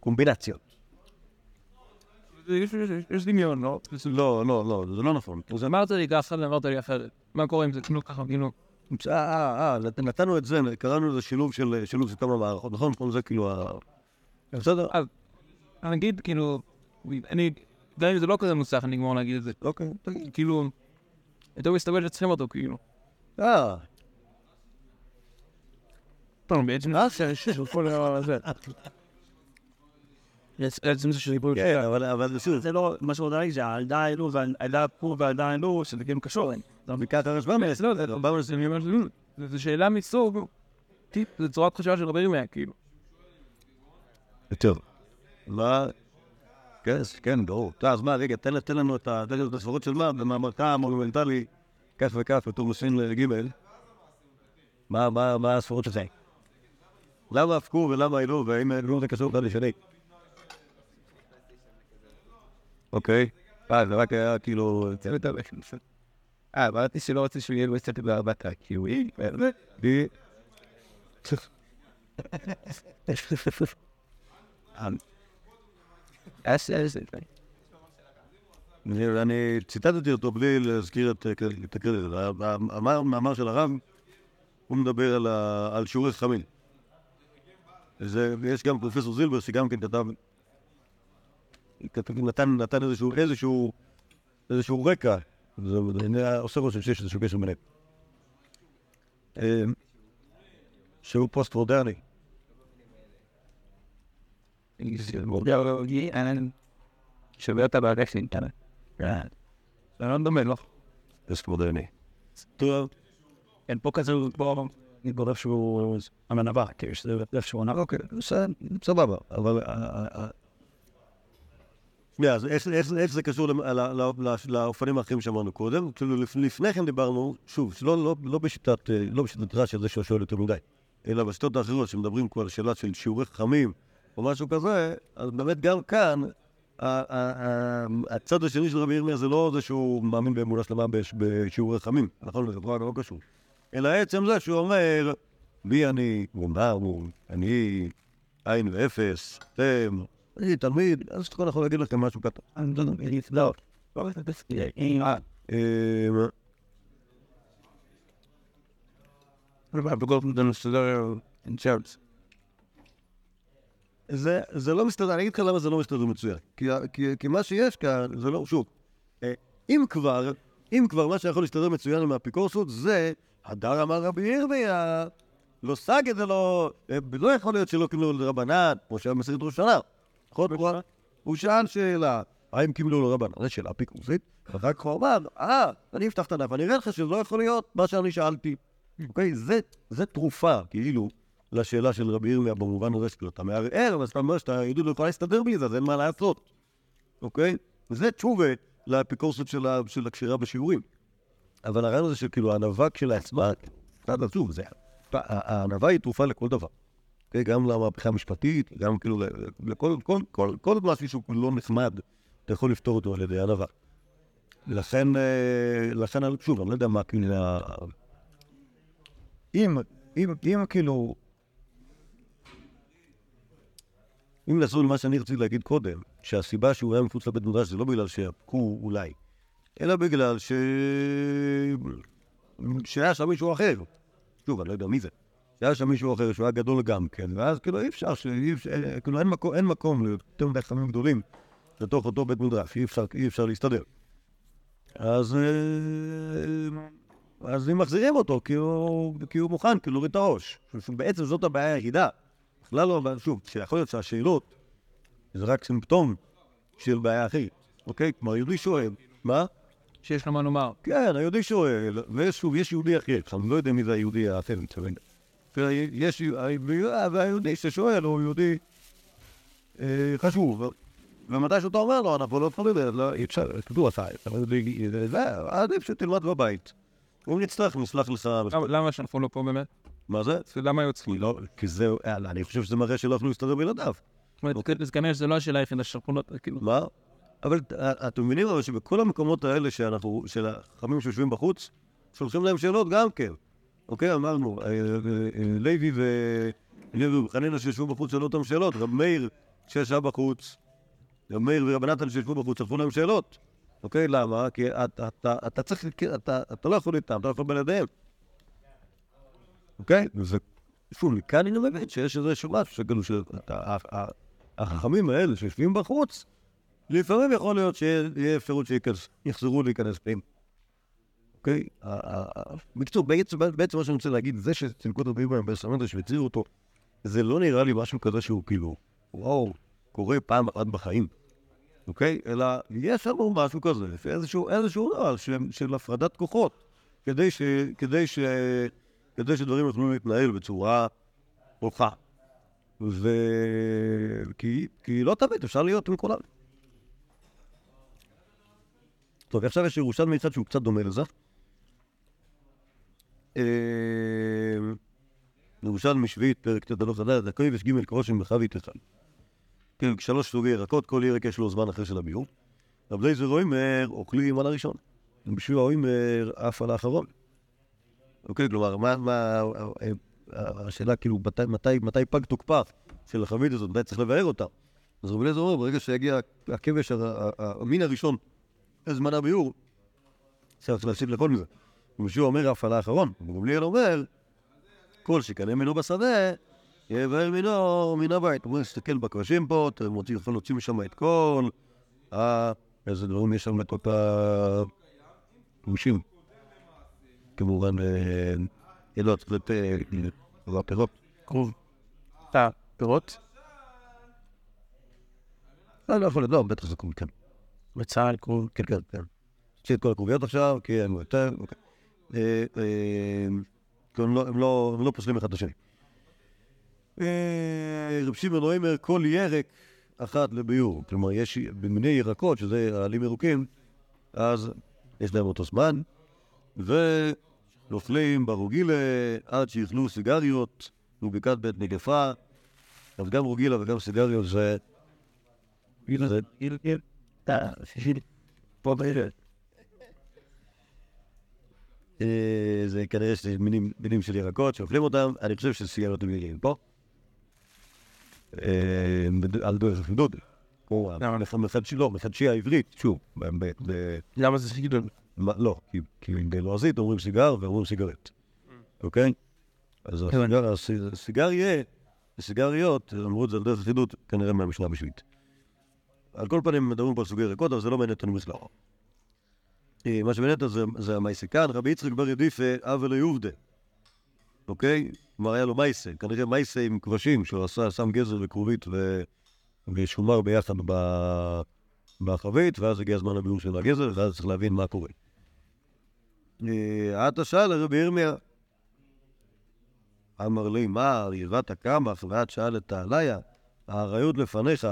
קומבינציות. יש- דמיון, לא? לא, לא, לא, זה לא נכון. אז אמרת לי ככה ואמרת לי אחרת. מה קורה אם זה כאילו ככה, כאילו... אה, אה, אה, נת- נתנו את זה, קראנו לזה שילוב של שילוב של כמה מערכות, נכון? זה כאילו ה... בסדר? נגיד, כאילו, אני, גם אם זה לא כזה מוצלח, אני אגמור להגיד את זה. אוקיי. כאילו, יותר מסתבר שצריכים אותו, כאילו. אה, טוב, בעצם זה של כל הדבר הזה. זה שדיברו כן, אבל שוב, זה לא, מה עדיין זה עדיין לא, ועדיין פה ועדיין לא, שזה כאילו קשור אליהם. בקעת הרשב"ם, לא, זה לא, זה ממש לא, זה שאלה מסוג, טיפ, זה צורת חשיבה של רבי ירמיה, כאילו. יותר. מה? כן, כן, ברור. טוב, אז מה, רגע, תן לנו את הסברות של מה, במאמרך המונומנטלי, כך וכך, בטור מסין ג', מה- הסברות של זה? למה הפקו ולמה העלו, והאם העלו זה קשור אחד לשני? אוקיי. אה, זה רק היה כאילו... אה, אמרתי שלא רוצה שהוא יהיה בצאת בארבעת הקיווי. די... אני ציטטתי אותו בלי להזכיר את הקרדיט. המאמר של הרב, הוא מדבר על שיעורי חכמים. יש גם פרופסור זילבר שגם כן כתב- נתן נתן איזשהו איזשהו איזשהו רקע, זה עושה רושם שיש איזשהו קשר ביניהם. אה, שהוא פוסט-מודרני. שווה את הבעלי אינטרנט. זה לא דומה, לא? פסק מודרני. טוב, אין פה כזה, פה, אני בודק שהוא המנבה, כאילו שזה איפשהו עונה. אוקיי, בסדר, סבבה, אבל... שנייה, אז איך- איך איך זה קשור לאופנים האחרים שאמרנו קודם? כאילו, לפ- לפני כן דיברנו, שוב, שלא- לא- לא בשיטת, אה, לא בשיטת רש"י, זה שהוא שואל יותר מדי, אלא בשיטות האחרות, שמדברים כבר על שאלה של שיעורי חכמים, או משהו כזה, אז באמת גם כאן, הצד השני של רבי ירמיה זה לא זה שהוא מאמין באמונה שלמה בש- בשיעורי חכמים, נכון? זה כבר לא קשור. אלא עצם זה שהוא אומר, מי אני, הוא הוא, אני, עין ואפס, אתם, אני תלמיד, אז כל יכול להגיד לכם משהו קטן. אני לא יודע, אני לא. לא אני אה, אה, בגלל זה. זה, לא מסתדר, אני אגיד לך למה זה לא מסתדר מצוין. כי, כי, כי מה שיש כאן, זה לא, שוב, אה, אם כבר, אם כבר מה שיכול להסתדר מצוין עם האפיקורסות זה, הדר אמר רבי ירמיה, לא סג את זה לא, אה, לא יכול להיות שלא קיבלו לרבנן, כמו שהיה במסכת ראש שנה. נכון? הוא- שאל שאלה, האם קיבלו לרבנן? זו שאלה אפיקורסית, ואחר כך הוא אמר, אה, אני אפתח את הדף, אני אראה לך שזה לא יכול להיות מה שאני שאלתי. אוקיי? זה, תרופה, כאילו, לשאלה של רבי ירמיה במובן הזה שכאילו אתה מערער, אבל אתה אומר שאתה יהודי לא יכול להסתדר בלי זה, אז אין מה לעשות, אוקיי? זה תשובה לאפיקורסות של, הקשירה בשיעורים. אבל הרעיון הזה שכאילו הענווה כשלעצמה, קצת עצוב, הענווה היא תרופה לכל דבר. אוקיי? גם למהפכה המשפטית, גם כאילו לכל כל, כל, כל משהו שהוא לא נחמד, אתה יכול לפתור אותו על ידי ענווה. לכן, אה, לכן, שוב, אני לא יודע מה כאילו... אם, אם, אם כאילו... אם נחזור למה שאני רציתי להגיד קודם, שהסיבה שהוא היה מחוץ לבית מדרש זה לא בגלל שיבכו אולי, אלא בגלל ש... שהיה שם מישהו אחר. שוב, אני לא יודע מי זה. שהיה שם מישהו אחר שהוא היה גדול גם כן, ואז כאילו אי אפשר, ש... אי אפשר כאילו אין מקום, אין מקום ליותר מדי חכמים גדולים לתוך אותו בית מדרש, אי אפשר, אי אפשר להסתדר. אז... אה, אז אם מחזירים אותו, כי הוא, כי הוא מוכן, כי להוריד את הראש. בעצם זאת הבעיה היחידה. בכלל לא, אבל שוב, שיכול להיות שהשאלות זה רק סימפטום של בעיה אחרת, אוקיי? כלומר, יהודי שואל, מה? שיש לו מה לומר. כן, היהודי שואל, ושוב, יש יהודי אחר, אני לא יודע מי זה היהודי האחר, אני מתכוון. יש, והיהודי ששואל הוא יהודי אה, חשוב, ומתי שאתה אומר לו, אנחנו לא יכולים, לא, אי אפשר, כתוב עשה, עדיף שתלמד בבית. אם נצטרך, נסלח לך. למה- שאנחנו לא פה באמת? מה זה? למה היו צריכים? כי לא, כי זה, אה, אני חושב שזה מראה שלא יכלו להסתדר בלעדיו. זאת אומרת, אז כנראה שזה לא השאלה היחידה שאנחנו לא... כאילו... מה? אבל אה, אתם מבינים אבל שבכל המקומות האלה שאנחנו, של החכמים שיושבים בחוץ, שולחים להם שאלות גם כן. אוקיי, אמרנו, אה, אה, אה, לוי ולוי וחנינא שישבו בחוץ שאלו אותם שאלות, רב מאיר שישב בחוץ, רב מאיר ורב נתן שישבו בחוץ שלחו להם שאלות. אוקיי, למה? כי אתה, צריך, אתה, לא יכול איתם, אתה לא יכול בלעדיהם. אוקיי? שוב, מכאן אני מבין שיש איזשהו משהו, שכאילו, שהחכמים האלה שיושבים בחוץ, לפעמים יכול להיות שיהיה אפשרות שיחזרו להיכנס פנים. אוקיי? בקיצור, בעצם מה שאני רוצה להגיד, זה שצילקו את רבי בהם בסמנטר והציעו אותו, זה לא נראה לי משהו כזה שהוא כאילו, וואו, קורה פעם אחת בחיים. אוקיי? אלא יש לנו משהו כזה, איזשהו, איזשהו נוהל של, של הפרדת כוחות, כדי, ש, כדי, ש, כדי שדברים יוכלו להתנהל בצורה נוחה. ו... כי, כי לא תמיד אפשר להיות עם כולם. טוב, עכשיו יש ירושלמי אחד שהוא קצת דומה לזה. אה, ירושלמי שביעית, פרק ט' הלוך חדש, דקוי ושגימל כרושם בחבית אחד. כן, שלוש סוגי ירקות, כל ירק יש לו זמן אחר של הביאור. רב לייזר רוימר אוכלים על הראשון. בשביל האוימר עף על האחרון. אוקיי, כלומר, מה, מה, אה, השאלה כאילו, מתי, מתי, פג תוקפה של החבית הזאת, מתי צריך לבאר אותה. אז רב אליעזר אומר, ברגע שיגיע הכבש, המין הראשון, זמן הביאור, צריך להפסיק לכל מזה. ומשהו אומר אף על האחרון, וגמליאל אומר, כל שקנה ממנו בשדה, יבאר מינו מן הבית. הוא אומר, תסתכל בכבשים פה, אתה מוציא, יכול להוציא משם את כל ה... איזה דברים יש שם לכל הגושים. כמובן, אה, אלו צריך להיות פירות. את הפירות? לא, לא יכול להיות, לא, בטח זה קום, כן. בצה"ל, כל... כן, כן, כן. יש את כל הכרוביות עכשיו, כי הם יותר, אוקיי. אה, אה, הם לא- לא הם לא פוסלים אחד את השני. אה, רב שמעון אוימר, כל ירק אחת לביור. כלומר, יש במיני ירקות, שזה העלים ירוקים, אז יש להם אותו זמן, ונופלים ברוגילה עד שיאכלו סיגריות ובקעת בית נגפה. אז גם רוגילה וגם סיגריות זה... זה. אה, זה כנראה שזה מינים, מינים של ירקות שאוכלים אותם, אני חושב שסיגריות הם מגיעים פה. אה, על דרך מחדשי, לא, מחדשי העברית, שוב, למה זה? מה- לא, כי- בלועזית אומרים סיגר ואומרים סיגרט, אוקיי? אז הסיגריה, הסיגריות, אמרו את זה על דרך החידוד, כנראה מהמשנה בשביעית. על כל פנים מדברים פה על סוגי ירקות, אבל זה לא מעניין אותנו בכלל. אה, מה אותנו זה- המייסה כאן, רבי יצחק בר ידיפה, אב ולא יובדה, אוקיי? כלומר היה לו מייסה, כנראה מייסה עם כבשים, שהוא עשה, שם גזר וכרובית ושומר ביחד בחבית, ואז הגיע הזמן הביאור של הגזר, ואז צריך להבין מה קורה. אה, עתה שאל רבי ירמיה, אמר לי, מה, יראת קמח, ואת שאלת עליה, האריות לפניך,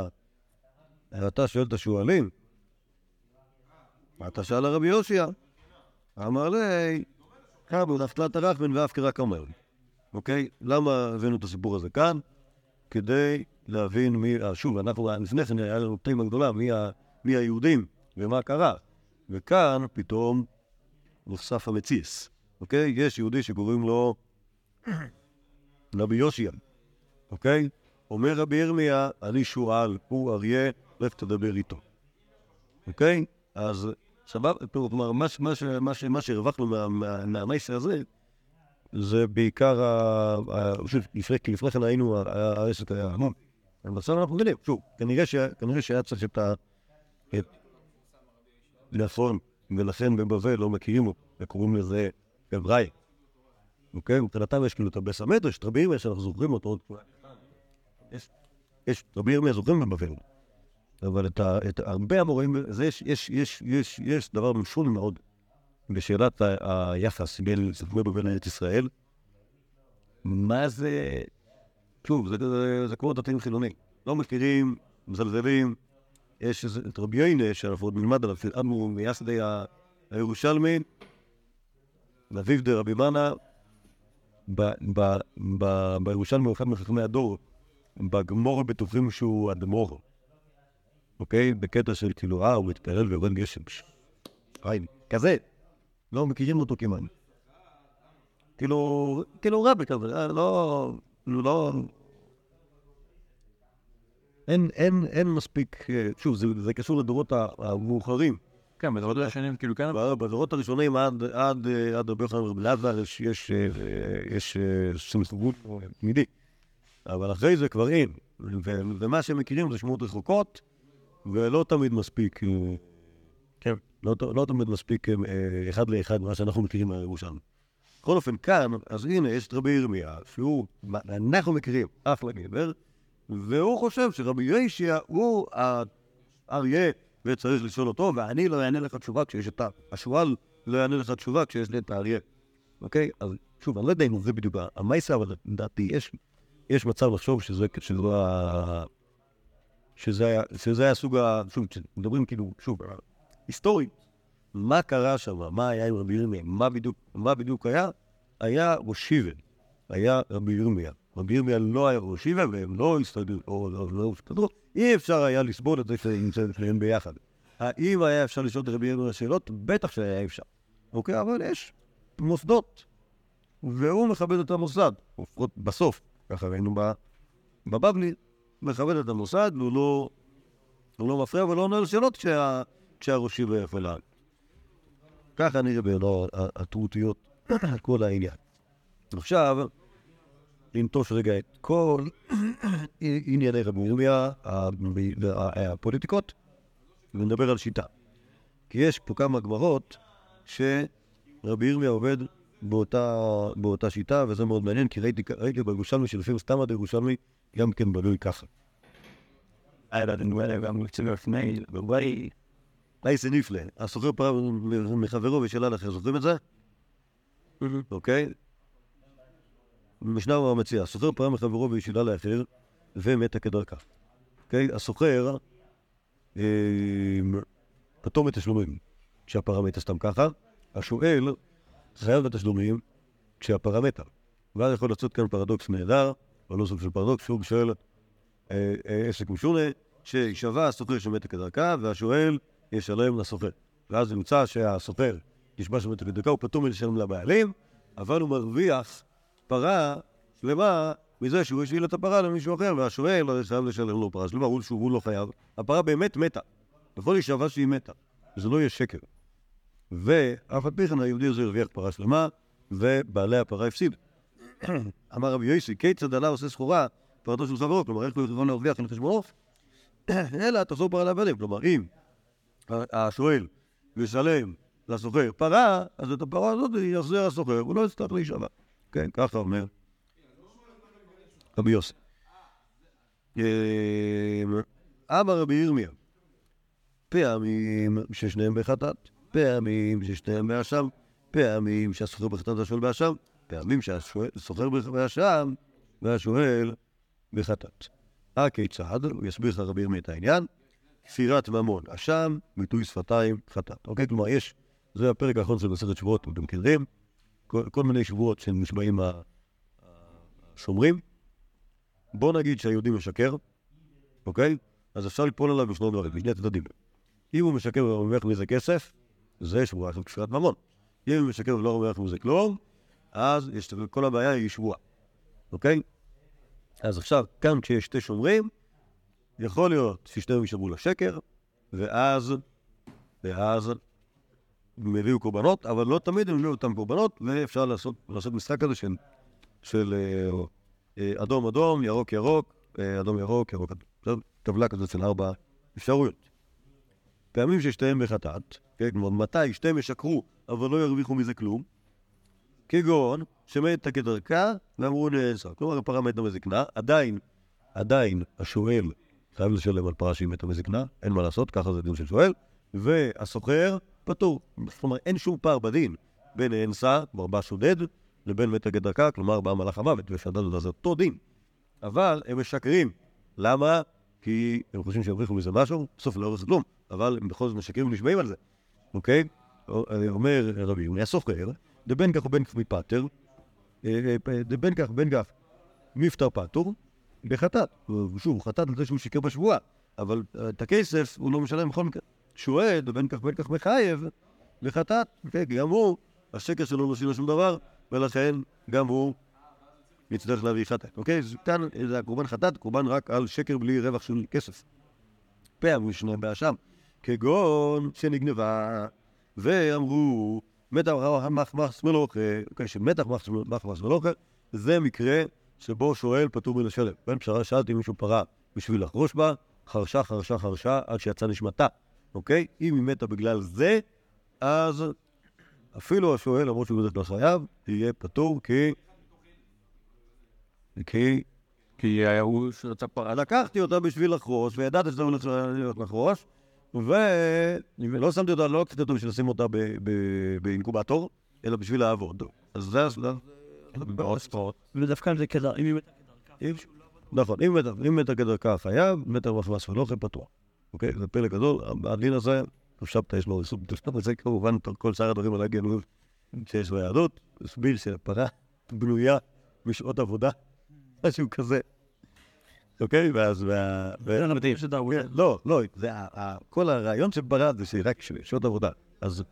אתה שואל את השועלים? אתה שאל הרבי יושיע? אמר לי, קמו נפתת רחמן ואף קרק אומר. אוקיי? למה הבאנו את הסיפור הזה כאן? כדי להבין מי, שוב, אנחנו, לפני כן היה לנו תימה גדולה, מי, ה- מי היהודים ומה קרה. וכאן פתאום נחשף המציאס, אוקיי? יש יהודי שקוראים לו רבי יושיע, אוקיי? אומר רבי ירמיה, אני שועל, הוא אריה, לך תדבר איתו. אוקיי? אז סבבה, כלומר, מה, שהרווחנו מה- מה- מהמייסר הזה, זה בעיקר, לפני, כן היינו, העסק היה המון. עכשיו אנחנו מבינים, שוב, כנראה, שהיה צריך את ה... נכון, ולכן בבבל לא מכירים אותו, וקוראים לזה גבראי. אוקיי? מבחינתם יש כאילו את הבסמט, יש את רבי ירמיה שאנחנו זוכרים אותו עוד פעם. יש, רבי ירמיה זוכרים בבבל. אבל את, ה, את הרבה המורים, זה יש, יש, יש, יש, יש דבר משון מאוד בשאלת ה- היחס בין ספרי בבל לארץ ישראל. מה זה, שוב, זה, זה, זה כמו דתיים חילונים. לא מכירים, מזלזלים. יש את רבי יינה, שאנחנו עוד נלמד עליו, שלמדנו מייסדי הירושלמי, ואביו דרבי מנה, ב- ב- ב- בירושלמי הוא אחד מחכמי הדור, בגמור בטוחים שהוא אדמו"ר. אוקיי? בקטע של כאילו, אה, הוא מתפלל ויורד גשם. חיים, כזה. לא מכירים אותו כמעט. כאילו, כאילו רבי כזה, אה, לא, כאילו לא... אין, אין, אין מספיק, אה, שוב, זה, זה קשור לדורות המאוחרים. כן, בדורות השנים, כאילו, כן, בדורות הראשונים עד, עד, אה, עד יוחנן ורבי אלעזר יש, יש, יש סמסוגות תמידי. אבל אחרי זה כבר אין. ומה שהם מכירים זה שמועות רחוקות, ולא תמיד מספיק, אה, כן. לא, לא תמיד מספיק אה, אחד לאחד מה שאנחנו מכירים מהירושלמי. בכל אופן, כאן, אז הנה, יש את רבי ירמיה, שהוא, אנחנו מכירים, אחלה גבר, והוא חושב שרבי ישיה הוא האריה, וצריך לשאול אותו, ואני לא אענה לך תשובה כשיש את. השועל לא יענה לך תשובה כשיש לי את האריה. אוקיי? אז שוב, אני לא יודע אם זה בדיוק המייסה, אבל לדעתי יש, יש מצב לחשוב שזה, שזה ה... שזה היה, שזה היה סוג ה... שוב, מדברים כאילו, שוב, היסטורית, מה קרה שם, מה היה עם רבי ירמיה, מה בדיוק, מה בדיוק היה? היה ראש שיבל, היה רבי ירמיה. רבי ירמיה לא היה ראש שיבל, והם לא הסתדרו, או לא, לא הסתדרו, אי אפשר היה לסבול את זה שהם ביחד. האם היה אפשר לשאול את רבי ירמיה שאלות? בטח שהיה אפשר. אוקיי, אבל יש מוסדות, והוא מכבד את המוסד, בסוף, ככה ראינו בבבלי, מכבד את המוסד, והוא לא, לא מפריע ולא עונה לשאלות כשה, כשהראשי ויפה ככה נראה בעיניו הטרותיות, כל העניין. עכשיו, לנטוש רגע את כל ענייני רבי ירמיה ה- וה- הפוליטיקות, ונדבר על שיטה. כי יש פה כמה גמרות שרבי ירמיה עובד באותה, באותה שיטה, וזה מאוד מעניין, כי ראיתי, ראיתי בירושלמי שלפעמים סתם עד ירושלמי, גם כן בנוי ככה. אייסה נפלא. הסוחר מ- מחברו ושאלה לכם, זוכרים את זה? אוקיי? משנה הוא המציע, הסוחר פרה מחברו וישאלה לאחר, ומתה כדרכה. אוקיי? הסוחר אה, פטור מתשלומים כשהפרה מתה סתם ככה, השואל חייב בתשלומים כשהפרה מתה. ואז יכול לצאת כאן פרדוקס נהדר, אבל לא סוג של פרדוקס, סוג של אה, אה, עסק משונה, שישבע הסוחר שמתה כדרכה, והשואל ישלם לסוחר. ואז נמצא שהסוחר נשבע שמתה כדרכה, הוא פטור מלשלם לבעלים, אבל הוא מרוויח פרה שלמה מזה שהוא השאיל את הפרה למישהו אחר, והשואל לא חייב לשלם לו פרה שלמה, הוא, שהוא לא חייב. הפרה באמת מתה. יכול להישבע שהיא מתה, וזה לא יהיה שקר. ואף על פי כן היהודי הזה הרוויח פרה שלמה, ובעלי הפרה הפסיד. אמר רבי יוסי, כיצד עלה עושה סחורה, פרתו של חברו, כלומר, איך הוא יכול להרוויח על חשבונו? אלא תחזור פרה לבעלים. כלומר, אם השואל ישלם לסוחר פרה, אז את הפרה הזאת יחזיר הסוחר, הוא לא יצטרך להישבע. כן, ככה אומר רבי יוסי. אמ, אמר רבי ירמיה, פעמים ששניהם בחטאת, פעמים ששניהם באשם, פעמים שהסוחר בחטאת והשואל באשם, פעמים שהסוחר באשם והשואל בחטאת. הכיצד? יסביר לך רבי ירמיה את העניין. כפירת ממון, אשם, מיטוי שפתיים, חטאת. אוקיי? כלומר, יש, זה הפרק האחרון של מסכת שבועות, אתם מכירים? כל, כל מיני שבועות שנשבעים השומרים. בוא נגיד שהיהודי משקר, אוקיי? אז אפשר ליפול עליו בשני דברים, בשני הצדדים. אם הוא משקר ומרוויח מזה כסף, זה שבועה של כפירת ממון. אם הוא משקר ולא מרוויח מזה כלום, אז יש, כל הבעיה היא שבועה, אוקיי? אז עכשיו, כאן כשיש שתי שומרים, יכול להיות ששניהם ישבו לשקר, ואז, ואז הם הביאו קורבנות, אבל לא תמיד הם הביאו אותם קורבנות, ואפשר לעשות, לעשות משחק כזה של, של אה, אה, אדום אדום, ירוק ירוק, אה, אדום ירוק, ירוק אדום. טבלה כזאת של ארבע אפשרויות. פעמים ששתיהם בחטאת, כן, כלומר, מתי שתיהם ישקרו, אבל לא ירוויחו מזה כלום, כגון שמתה כדרכה ואמרו נאסר. כלומר, הפרה מתה מזקנה, עדיין, עדיין השואל חייב לשלם על פרה שהיא מתה מזקנה, אין מה לעשות, ככה זה דין של שואל, והסוחר פטור. אומרת, אין שום פער בדין בין האנסה, כלומר בא שודד, לבין מתה כדרכה, כלומר בא מלאך המוות, ושדד אותה זה אותו דין. אבל הם משקרים. למה? כי הם חושבים שירוויחו מזה משהו, בסוף לא ירוויחו כלום, אבל הם בכל זאת משקרים ונשבעים על זה, אוקיי? אומר רבי יוני, הסוחר, דבין כך ובין כך מפטר, אה, אה, דבין כך ובין כך מפטר פטור, בחטאת. שוב, הוא חטאת על זה שהוא שיקר בשבועה, אבל אה, את הכסף הוא לא משלם בכל מקרה. שועד, ובין כך ובין כך מחייב, בחטאת, כן, גם הוא, השקר שלו לא שינה שום דבר, ולכן גם הוא יצטרך להביא חטאת. אוקיי? אז כאן זה הקורבן חטאת, קורבן רק על שקר בלי רווח של כסף. פעם שניהם באשם, כגון שנגנבה, ואמרו, מתח מחמס מלוכה, אוקיי, שמתח מחמס מלוכה, זה מקרה שבו שואל פטור מלשלם. בין פשרה שאלתי מישהו פרה בשביל לחרוש בה, חרשה, חרשה, חרשה, עד שיצא נשמתה, אוקיי? אם היא מתה בגלל זה, אז אפילו השואל, למרות שהוא בדרך כלל חייב, יהיה פטור כי... כי כי הוא שרצה פרה. לקחתי אותה בשביל לחרוש, וידעתי שזה הולך להיות לחרוש, ולא שמתי אותה, לא לקחתי אותה בשביל לשים אותה באינקובטור, אלא בשביל לעבוד. אז זה ספורט. ודווקא זה כדאי, אם היא מתה כדרכה. נכון, אם מתה- אם מתה כדרכה חייב, מתה מחמס ולא פתוח. אוקיי? זה פלא גדול, הדין הזה, שבתא יש לו סוג תוספת, וזה כמובן כל שאר הדברים על הגנוב שיש ביהדות, הסביר שהפרה בנויה משעות עבודה, משהו כזה. אוקיי? ואז... זה מדהים. כן, לא, לא, זה כל הרעיון של ברד זה רק שעות עבודה. אז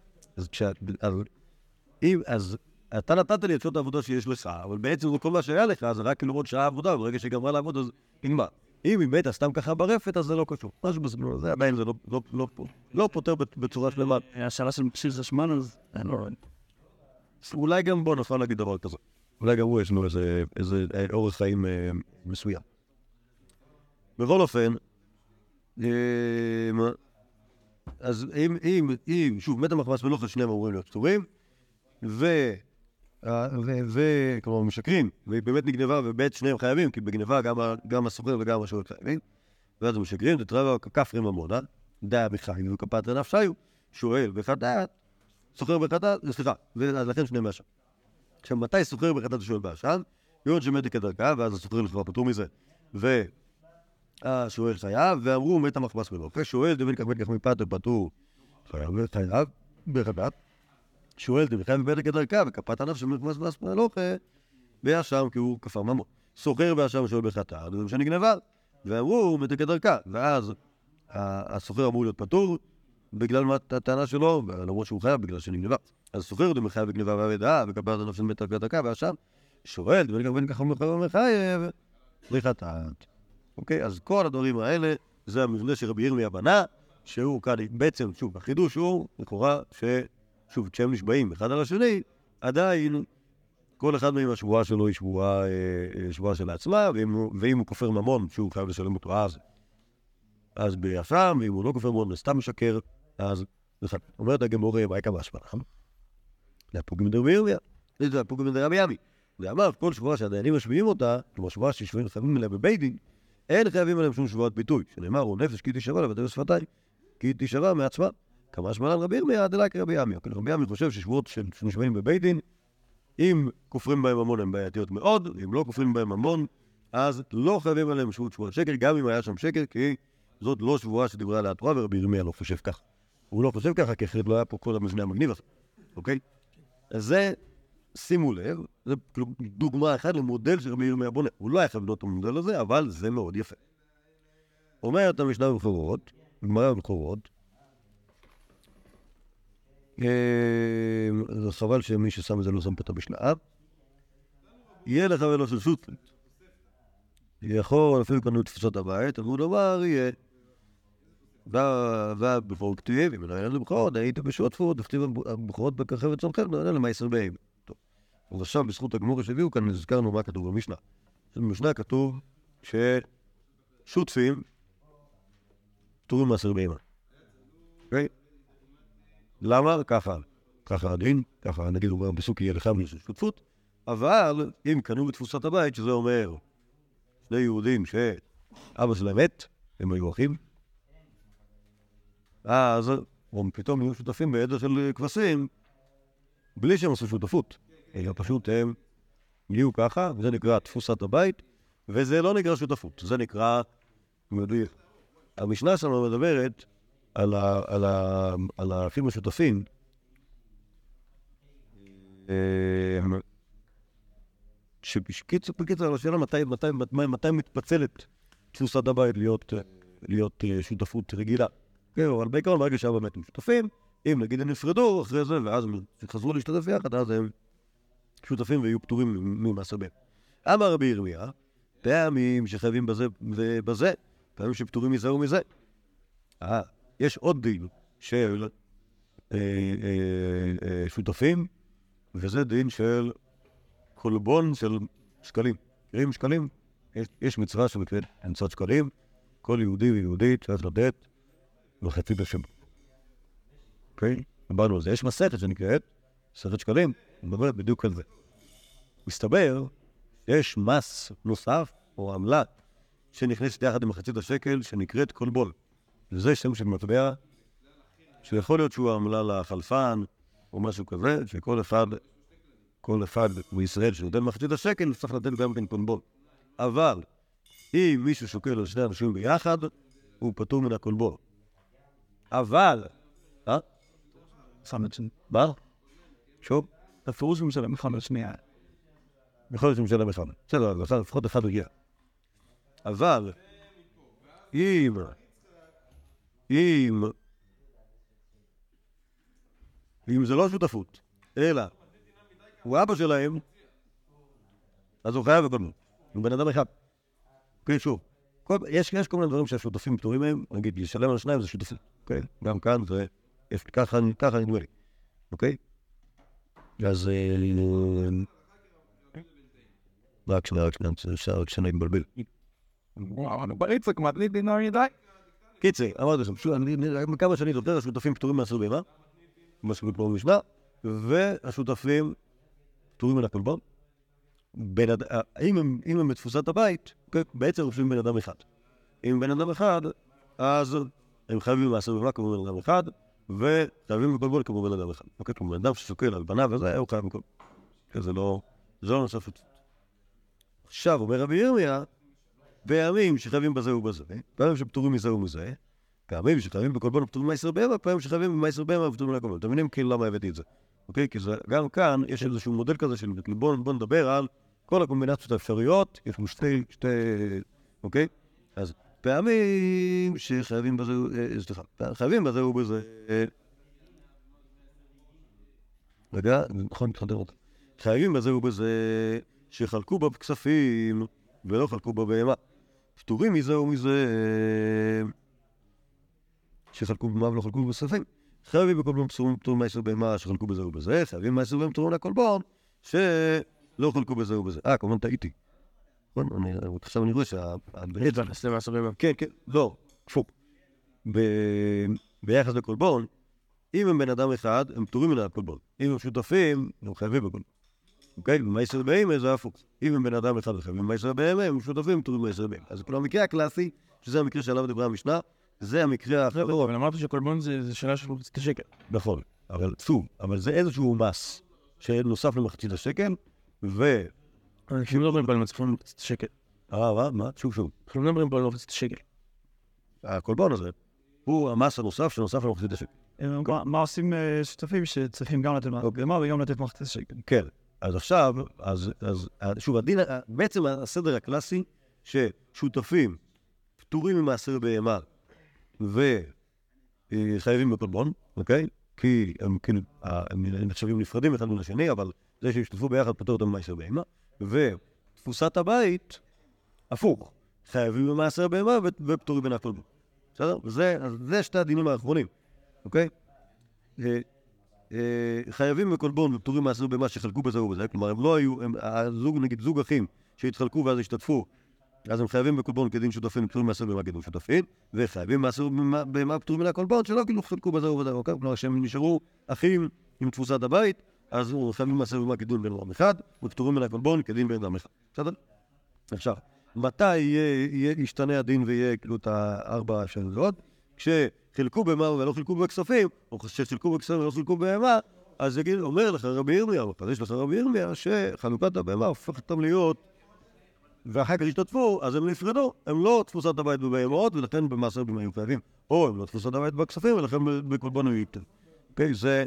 אז אתה נתת לי את שעות העבודה שיש לך, אבל בעצם זה כל מה שהיה לך, זה רק כאילו עוד שעה עבודה, וברגע שהיא גמרה לעבוד אז נגמר. אם היא מתה סתם ככה ברפת, אז זה לא קשור. משהו בסגנון הזה, עדיין זה לא- לא- לא- לא פותר בצורה שלמה. השאלה של מכשיר חשמל, אז אין לו... אולי גם בוא נוכל להגיד דבר כזה. אולי גם הוא יש לו איזה, אה, אורח חיים אה, מסוים. בכל אופן, אה, אז אם, אם, אם, שוב, מת המחמס ולוחש שניהם אמורים להיות פטורים, ו... אה, ו... ו... כלומר, משקרים, והיא באמת נגנבה, ובאמת שניהם חייבים, כי בגנבה גם, הסוחר וגם השואל חייבים. ואז הם משגרים, דתרבה כפרי ממונה, דעה בחיים וכפת ענף שהיו, שואל בחטאת, סוחר בחטאת, סליחה, אז לכן שני מהשם. עכשיו, מתי סוחר בחטאת ושואל באשם? יום שמתי כדרכה, ואז הסוחר לכאורה פטור מזה, והשואל חייב, ואמרו מת המחמס מלוכה, שואל דבין כך בין כך מפתר פטור, חייב וחייב בחטאת, שואל דבין חייב בבית כדרכה, וכפת ענף שמחמס מלוכה, מלוכה, באשם כי הוא כפר ממון. סוחר באשם שואל בחטאת, זה שנגנבה, ואמרו מת כדרכה, ואז הסוחר אמור להיות פטור, בגלל הטענה שלו, למרות שהוא חייב בגלל שנגנבה. אז סוחר דמי חייב בגנבה ואבדה, ענף של מת כדרכה, ואשם שואל, דבין כך בין כך מחייב, בחטאת. אוקיי? אז כל הדברים האלה, זה המבנה שרבי ירמיה בנה, שהוא כאן, בעצם, שוב, החידוש הוא, לכאורה, ששוב, כשהם נשבעים אחד על השני, עדיין כל אחד מהם השבועה שלו היא שבועה, אה, שבועה של עצמה, ואם, ואם הוא כופר ממון, שהוא חייב לשלם אותו אז, אז ביפם, ואם הוא לא כופר ממון וסתם משקר, אז... בכלל. אומרת הגמורה, מה יקרה בהשפעה, נכון? להפוג דרבי ירמיה, זה להפוג דרבי ימי. ואמר, כל שבועה שהדיינים משמיעים אותה, כמו שבועה ששבועים חייבים עליה בבית דין, אין חייבים עליהם שום שבועת ביטוי, שנאמר, הוא נפש כי תישבע לבטל שפתיים, כי תישבע מעצמה. כמה שמלן רבי ירמיה, דלק רבי ימי. כן, רבי ימי חושב ששבועות שנשבעים בבית דין, אם כופרים בהם ממון הן בעייתיות מאוד, אם לא כופרים בהם ממון, אז לא חייבים עליהם שבועת שבועת שקר, גם אם היה שם שקר, כי זאת לא שבועה שדיברה עליה התורה, ורבי ירמיה לא חושב ככה. הוא לא חושב ככה, כי אחרת לא היה פה כל המבנה המגניב הזה, אוקיי? אז זה, שימו לב, זה כאילו דוגמה אחת למודל שרבי ירמיה בונה. הוא לא היה חייב לבנות את המודל הזה, אבל זה מאוד יפה. אומרת המשנה במקורות, גמרא במקורות, אה, זה חבל שמי ששם את זה לא שם פה את. יהיה לך ולא של שותפית. יכול, אפילו קנו תפיסות הבית, אמרו דבר יהיה. ובכל כתיב, אם נענה לבכורות, הייתם בשותפות, וכתיב הבכורות בככבת צומכם, נענה למעשר בהם. טוב. אז עכשיו, בזכות הגמור שהביאו כאן, הזכרנו מה כתוב במשנה. במשנה כתוב ששותפים פטורים מעשר בהמה. אוקיי? למה? ככה. ככה הדין, ככה נגיד הוא אומר בפסוק יהיה לך של שותפות, אבל אם קנו בתפוסת הבית, שזה אומר שני יהודים שאבא שלהם מת, הם היו אחים, אז הם פתאום יהיו שותפים בעדר של כבשים, בלי שהם עשו שותפות, אלא פשוט הם יהיו ככה, וזה נקרא תפוסת הבית, וזה לא נקרא שותפות, זה נקרא, מדויק. המשנה שלנו מדברת על, ה, על, ה, על האחים השותפים, אה, שבקיצור, בקיצור, השאלה מתי, מתי, מתי, מתי מתפצלת תפוסת הבית להיות, להיות אה, שותפות רגילה. כן, אבל בעיקרון ברגע שהאבא מת הם שותפים, אם נגיד הם נפרדו אחרי זה, ואז הם חזרו להשתתף יחד, אז הם שותפים ויהיו פטורים ממעשר בהם. אמר רבי ירמיה, פעמים שחייבים בזה ובזה, פעמים שפטורים מזה ומזה. אה, יש עוד דין של אה, אה, אה, שותפים, וזה דין של קולבון של שקלים. מכירים שקלים? יש, יש מצווה שנקראת אמצעות שקלים, כל יהודי ויהודית צריך לתת וחצי בשם. אוקיי? דיברנו על זה. יש מסכת שנקראת מסכת שקלים, מדברת בדיוק על זה. מסתבר שיש מס נוסף, או עמלה, שנכנסת יחד עם מחצית השקל, שנקראת קולבון. וזה שם של מטבע, שיכול להיות שהוא עמלה לחלפן, או משהו כזה, שכל אחד, כל אחד בישראל שנותן מחצית השקל, צריך לתת גם כן קולבון. אבל אם מישהו שוקל על שני אנשים ביחד, הוא פטור מן הקולבון. אבל, אה? מה? שוב? בפירוש הוא משלם חמש שנייה. יכול להיות שמשלם אחד. בסדר, לפחות אחד הגיע. אבל, אם, אם, אם זה לא שותפות, אלא הוא אבא שלהם, אז הוא חייב בקולמות. הוא בן אדם אחד. כן, שוב. יש, כל מיני דברים שהשותפים פטורים מהם, נגיד, לשלם על שניים זה שותפות. כן, גם כאן זה, ככה נדמה לי. אוקיי? אז... אה, רק שנייה, רק שנייה, רק שנייה להתבלבל. אבל איציק מדליק דינר ידי. קיצר, אמרתי לכם, כמה שאני זוכר, השותפים פטורים מעשר בהמה, מה שקוראים במשנה, והשותפים פטורים מן הקולבון. אד- אם הם- אם בתפוסת הבית, כן, בעצם רושמים בן אדם אחד. עם בן אדם אחד, אז הם חייבים מעשר בהמה כמו בן אדם אחד, וחייבים בכל בול כמו בן אדם אחד. אוקיי, כמו בן אדם ששוקל על בניו וזה, הוא חייב בכל... זה לא... זה לא נוסף את זה. עכשיו, אומר רבי ירמיה, בימים שחייבים בזה ובזה, פעמים שפטורים מזה ומזה, פעמים שחייבים בכל בון ופטורים מעשר בהמה, פעמים שחייבים במעשר בהמה ופטורים בון. אתם מבינים כאילו למה הבאתי את זה, אוקיי? כי גם כאן יש איזשהו מודל כזה של בוא, בוא נדבר על כל הקומבינציות האפשריות, יש לנו שתי, שתי, אוקיי? אז פעמים שחייבים בזה, אה, סליחה, חייבים בזה ובזה. אה, רגע, נכון, התחלתם אותה. חייבים בזה ובזה שחלקו בה בכספים ולא חלקו בה בהמה. פטורים מזה ומזה שחלקו במה ולא חלקו בכספים. חייבים בכל פעם פטורים פטורים מעשר בהמה שחלקו בזה ובזה, חייבים מעשר בהמה פטורים לכל בון שלא חלקו בזה ובזה. אה, כמובן טעיתי. נכון? אני- עכשיו אני רואה שה... כן, כן, לא. ב- ביחס לכל בון, אם הם בן אדם אחד, הם פטורים מן הכל בון. אם הם שותפים, הם חייבים בכל בון. אוקיי? במעשר בהמה זה הפוך. אם הם בן אדם אחד וחייבים במעשר בהמה, הם שותפים, פטורים במעשר בהמה. אז כל המקרה הקלאסי, שזה המקרה שעליו דיברה המשנה, זה המקרה האחרון. אבל אמרת שקולבון זה שאלה של מחצית השקל. נכון, אבל שוב, אבל זה איזשהו מס שנוסף למחצית השקל, ו... אנחנו לא מדברים פה על מצפון מחצית השקל. אה, מה? מה? שוב, שוב. אנחנו לא מדברים פה על מחצית השקל. הקולבון הזה הוא המס הנוסף שנוסף למחצית השקל. אה, מה- מה עושים אה, שותפים שצריכים גם לתת אוקיי. בהמה וגם לתת מחצית שקל? כן. אז עכשיו, אז, אז שוב, הדין, בעצם הסדר הקלאסי, ששותפים פטורים ממעשר בהמה וחייבים בקולבון, אוקיי? כי הם כאילו, אה, הם נחשבים נפרדים אחד מן השני, אבל זה שהשתתפו ביחד פטור אותם ממעשר בהמה, ותפוסת הבית, הפוך, חייבים במעשר בהמה ו- ופטורים הקולבון. בסדר? וזה, זה שתי הדינים האחרונים, אוקיי? אה, אה, חייבים בקולבון ופטורים מעשר במה שחלקו בזה ובזה, כלומר הם לא היו, הם, הזוג, נגיד זוג אחים שהתחלקו ואז השתתפו, אז הם חייבים בקולבון כדין שותפים, פטורים מעשר במה כדין שותפים, וחייבים מעשר במה פטורים מן הקולבון שלא כאילו חלקו בזה ובזה, אוקיי? כלומר שהם נשארו אחים עם תפוסת הבית, אז הם חייבים מעשר במה כדין בן אדם אחד, ופטורים מן הקולבון כדין בן אדם אחד, בסדר? עכשיו, מתי ישתנה הדין ויהיה כאילו את הארבע האפשרויות? כשחילקו במה ולא חילקו בכספים, או כשחילקו בכספים ולא חילקו בהמה, אז יגיד, אומר לך רבי ירמיה, או מחדש לך רבי ירמיה, שחלוקת הבהמה הופכת אותם להיות, ואחר כך השתתפו, אז הם נפרדו, הם לא תפוסת הבית בבהמות, ולכן במעשר במה היו חייבים, או הם לא תפוסת הבית בכספים, ולכן בקורבן היו יפטר. אוקיי, זה,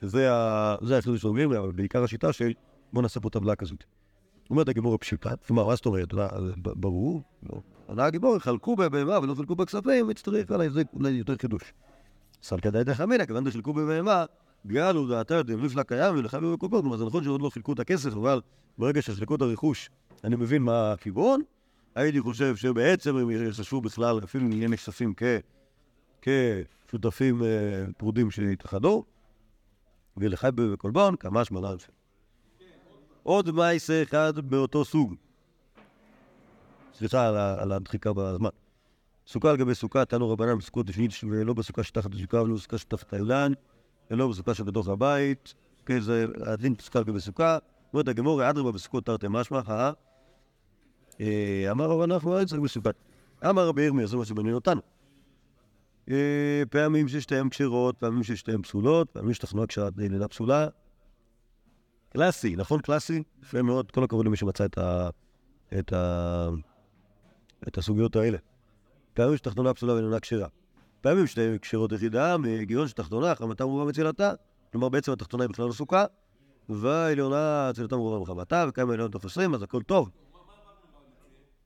זה, ה- זה החידוש של רבי אבל בעיקר השיטה של בוא נעשה פה טבלה כזאת. אומרת הגיבור הפשוטה, כלומר, מה זאת אומרת? ברור, לא. ענה הגיבור, חלקו בבהמה ולא חלקו בכספים, יצטרך עליי זה אולי יותר חידוש. סלקא דעתך אמינא, כיוון דחילקו בבהמה, גאלו דעתה דמליף לה קיים ולחייבים בקופות, כלומר זה נכון שעוד לא חילקו את הכסף, אבל ברגע שחילקו את הרכוש, אני מבין מה הכיוון. הייתי חושב שבעצם הם יחשבו בכלל, אפילו אם נחשפים. כשותפים אה, פרודים שהתאחדו, ולחי בקולבון, כמה שמונה אלפים. עוד מייסה אחד באותו סוג. סליחה על, הדחיקה בזמן. סוכה על גבי סוכה, תנו רבנן בסוכות השנית, ולא בסוכה שתחת הסוכה, ולא בסוכה שתחת האילן, ולא בסוכה שבתוך הבית. כן, זה הדין סוכה על גבי סוכה. אומרת הגמור, אדרבה בסוכות תרתי משמע, אה? אה, אמר רבן נחמן, אל צריך בסוכה. אמר רבי ירמיה, זה מה שמעניין אותנו. אה, פעמים ששתיהן כשרות, פעמים ששתיהן פסולות, פעמים שתחנואה כשרה לינה פסולה. קלאסי, נכון קלאסי? יפה מאוד, כל הכבוד למי שמצא את, ה... את, ה... את הסוגיות האלה. פעמים שתחתונה פסולה ואיננה כשרה. פעמים שתי כשרות יחידה, מהגיון שתחתונה, חמתה מרובה מצילתה. כלומר, בעצם התחתונה היא בכלל לא סוכה, והעליונה צילתה מרובה מחמתה, וכמה עליונות תוף עשרים, אז הכל טוב.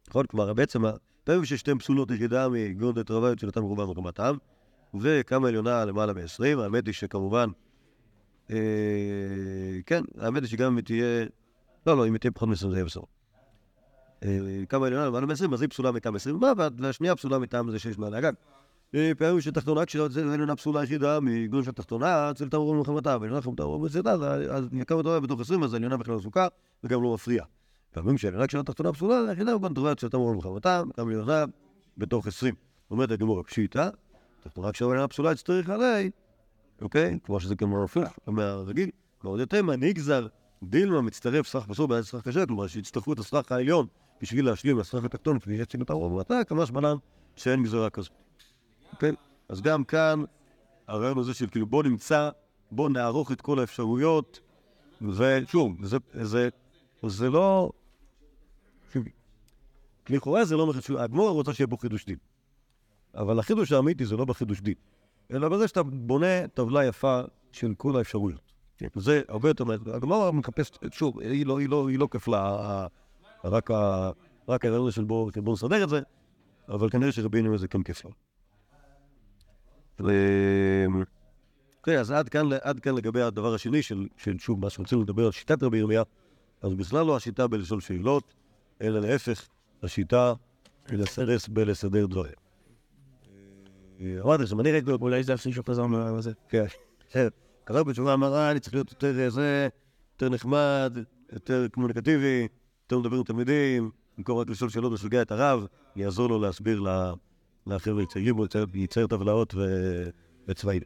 נכון? כלומר, בעצם, פעמים ששתיהן פסולות יחידה מהגיון דתרבה וצילתה מרובה מחמתם, וכמה עליונה למעלה מ-20, האמת היא שכמובן, אה, כן, האמת היא שגם אם תהיה, לא, לא, אם תהיה פחות מ-20 זה יהיה בסדר. אה, כמה עליונה למעלה מ-20, אז היא פסולה מטעם 20 מה, והשנייה פסולה מטעם זה שיש מעל הגג. אה, פעמים שתחתונה עליונה פסולה יחידה מגון של תחתונה, אצל תמרור מלחמתה, ועליונה חמתה אז- כמה טובה בתוך 20, אז העליונה בכלל לא סוכה, וגם לא מפריע. פעמים שעליונה כשרת תחתונה פסולה, היחידה הוא אצל תמרור מלחמתה, גם עליונה בתוך 20. אומרת הגמור פשיטה, תחתונה כשעליונה פסולה יצטרך עלי, אוקיי? כמו שזה גם הפוך מהרגיל. ועוד יותר מה נגזר דילמה מצטרף סך פסול בעד סך קשה, כלומר שיצטרכו את הסך העליון בשביל להשלים לסרח התחתון, כפי שיציג אותה ובמטה, כמה זמנן שאין גזרה כזאת. כן? אז גם כאן, הרעיון הזה של כאילו בוא נמצא, בוא נערוך את כל האפשרויות, ושוב, זה, זה, זה לא... לכאורה זה לא מחשוב, הגמור רוצה שיהיה בו חידוש דין. אבל החידוש האמיתי זה לא בחידוש דין, אלא בזה שאתה בונה טבלה יפה של כל האפשרויות. זה הרבה יותר מעט. הגמרא מחפשת, שוב, היא לא, היא לא, היא לא כפלה, רק, ה- רק הרעיון של בוא, בוא נסדר את זה, אבל כנראה שרבי ינימין זה כן. ו- אוקיי, אז עד כאן, עד כאן לגבי הדבר השני של, של שוב, מה שרצינו לדבר על שיטת רבי ירמיה, אז בכלל לא השיטה בלשאול שאלות, אלא להפך, השיטה לסרס בלסדר דברים. אה, אמרתי לכם, אני ראיתי אולי זה הפסיק שחזר מהזה. כן. חזר בתשובה, אמר, אה, אני צריך להיות יותר אה, זה, יותר נחמד, יותר קומוניקטיבי, יותר מדבר עם תלמידים, במקום רק לשאול שאלות ולשגע את הרב, אני אעזור לו להסביר לחבר'ה הצעירים, הוא יצייר- טבלאות ו- וצבעים.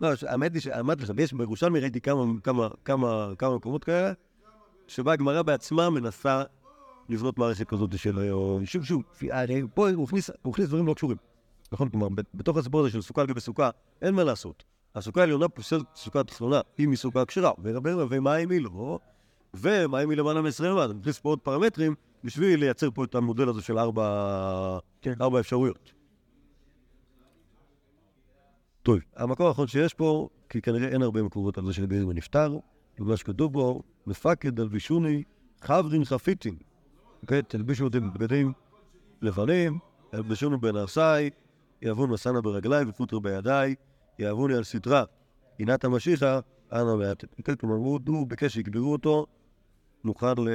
לא, האמת היא שאמרתי לכם, יש בירושלמי ראיתי כמה מקומות כאלה, שבה הגמרא בעצמה מנסה לבנות מערכת כזאת של... או- שוב, שוב, הרי פה הוא הכניס, דברים לא קשורים. נכון? כלומר, בתוך הסיפור הזה של סוכה על גבי סוכה, אין מה לעשות. הסוכה העליונה פוסלת סוכה תחתונה, אם היא סוכה כשרה, ומה אם היא לא, ומה אם היא למעלה מ-20 מעט, אני מכניס פה עוד פרמטרים בשביל לייצר פה את המודל הזה של ארבע, כן. ארבע אפשרויות. טוב, המקור האחרון שיש פה, כי כנראה אין הרבה מקורות על זה שרבי ירמיה נפטר, ומה שכתוב בו, מפקד הלבישוני חברין חפיתין. אוקיי, תלבישו אותי בבגדים לבנים, ילבשונו בנעשי, יאבון מסנה ברגלי ופוטר בידיי, יאבוני על סטרה, עינת המשיחה, אנא מעטת. אוקיי, כלומר, הוא, ביקש שיקברו אותו, מוכן, ל...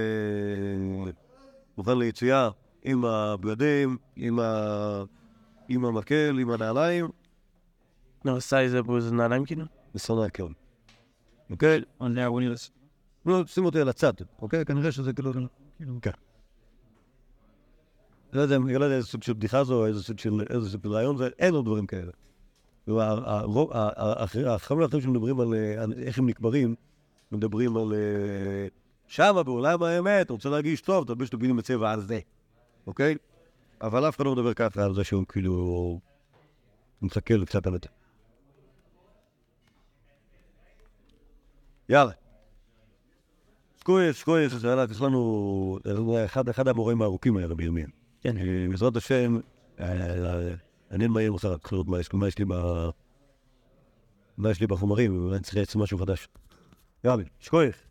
מוכן ליציאה עם הבגדים, עם, ה... עם המקל, עם הנעליים, נעשה איזה נעליים כאילו? ושונא הקרן. אוקיי? לא, שים אותי על הצד, אוקיי? כנראה שזה כאילו... כן. לא יודע, אני לא יודע איזה סוג של בדיחה זו, איזה סוג של רעיון זה, אין עוד דברים כאלה. והרוב- ה- ה- ה- החכמים האחרים שמדברים על אה, על איך הם נקברים, מדברים על... אה, שמה בעולם האמת, אתה רוצה להרגיש טוב, תלביש את הבגדים בצבע הזה, אוקיי? אבל אף אחד לא מדבר ככה על זה שהוא כאילו... מסתכל קצת על זה. יאללה. זה היה יש לנו, היה אחד, המורים הארוכים היה רבי. כן. אה, בעזרת השם, אה, מעניין מה יהיה מחר, מה יש לי ב... מה יש לי בחומרים, ואני צריך לעשות משהו חדש. יאללה, שקויס.